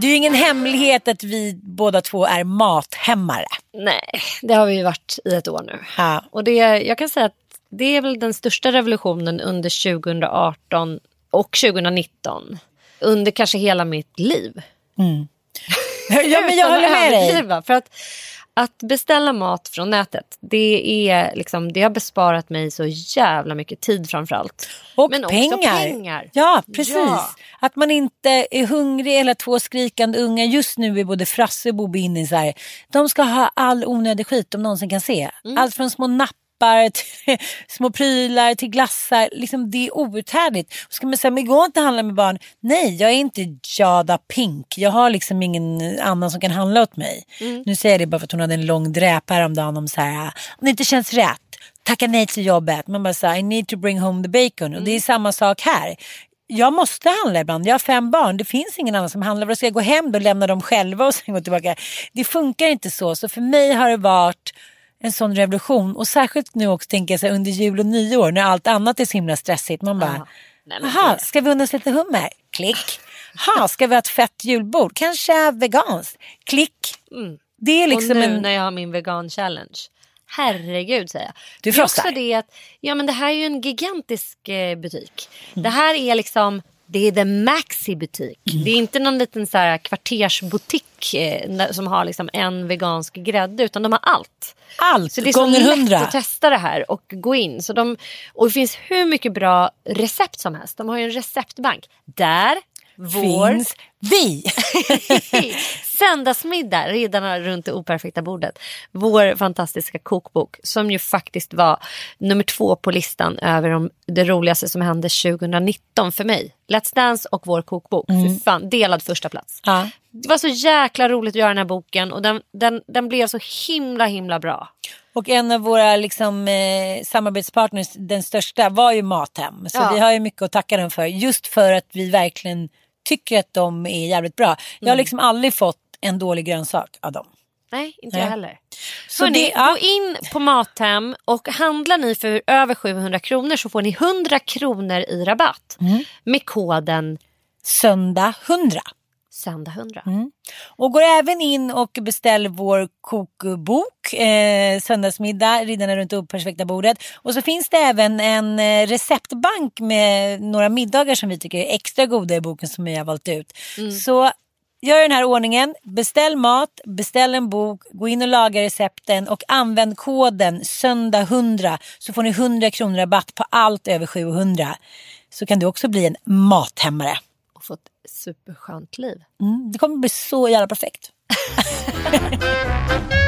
Det är ju ingen hemlighet att vi båda två är mathämmare. Nej, det har vi ju varit i ett år nu. Ja. Och det, jag kan säga att det är väl den största revolutionen under 2018 och 2019. Under kanske hela mitt liv. ja, men jag håller med dig. För att, att beställa mat från nätet, det, är liksom, det har besparat mig så jävla mycket tid framförallt. Och Men också pengar. pengar. Ja, precis. Ja. Att man inte är hungrig eller två skrikande unga. Just nu är både Frasse och Bobo inne i så här. De ska ha all onödig skit de någonsin kan se. Mm. Allt från små nappar (laughs) till små prylar till glassar. Liksom, det är outhärdligt. Och ska man säga, men går inte att handla med barn? Nej, jag är inte Jada Pink. Jag har liksom ingen annan som kan handla åt mig. Mm. Nu säger jag det bara för att hon hade en lång dräp häromdagen om så här. Om det inte känns rätt. Tacka nej till jobbet. Man bara säger I need to bring home the bacon. Och det är samma sak här. Jag måste handla ibland. Jag har fem barn. Det finns ingen annan som handlar. Ska jag gå hem och lämna dem själva och sen gå tillbaka? Det funkar inte så. Så för mig har det varit en sån revolution. Och särskilt nu också tänker jag så här, under jul och nyår när allt annat är så himla stressigt. Man bara, jaha, det- ska vi unna oss lite hummer? Klick. Ha, ska vi ha ett fett julbord? Kanske veganskt? Klick. Det är liksom och nu en... när jag har min vegan challenge. Herregud säger jag. Du det frossar. det att ja, men det här är ju en gigantisk eh, butik. Mm. Det här är liksom det är the maxi butik. Mm. Det är inte någon liten så här kvartersbutik eh, som har liksom en vegansk grädde utan de har allt. Allt Så det är gånger så lätt att testa det här och gå in. Så de, och det finns hur mycket bra recept som helst. De har ju en receptbank. Där vår Finns vi. (laughs) Söndagsmiddag, Riddarna runt det operfekta bordet. Vår fantastiska kokbok som ju faktiskt var nummer två på listan över de, det roligaste som hände 2019 för mig. Let's Dance och vår kokbok. Fy fan, delad första plats. Ja. Det var så jäkla roligt att göra den här boken och den, den, den blev så himla himla bra. Och en av våra liksom, eh, samarbetspartners, den största, var ju Mathem. Så Ja. vi har ju mycket att tacka dem för. Just för att vi verkligen tycker att de är jävligt bra. Jag har Mm. liksom aldrig fått en dålig grönsak av dem. Nej, inte Nej. jag heller. Så Hörrni, det- ja. gå in på Mathem och handlar ni för över 700 kronor så får ni 100 kronor i rabatt. Mm. Med koden Söndag 100. Söndag 100. Mm. Och går även in och beställer vår kokbok, eh, Söndagsmiddag, Riddarna runt det operfekta bordet. Och så finns det även en eh, receptbank med några middagar som vi tycker är extra goda i boken som vi har valt ut. Så gör den här ordningen, beställ mat, beställ en bok, gå in och laga recepten och använd koden söndag 100 så får ni 100 kronor rabatt på allt över 700. Så kan du också bli en mathämmare. Och få ett superskönt liv. Mm, det kommer bli så jävla perfekt. (laughs)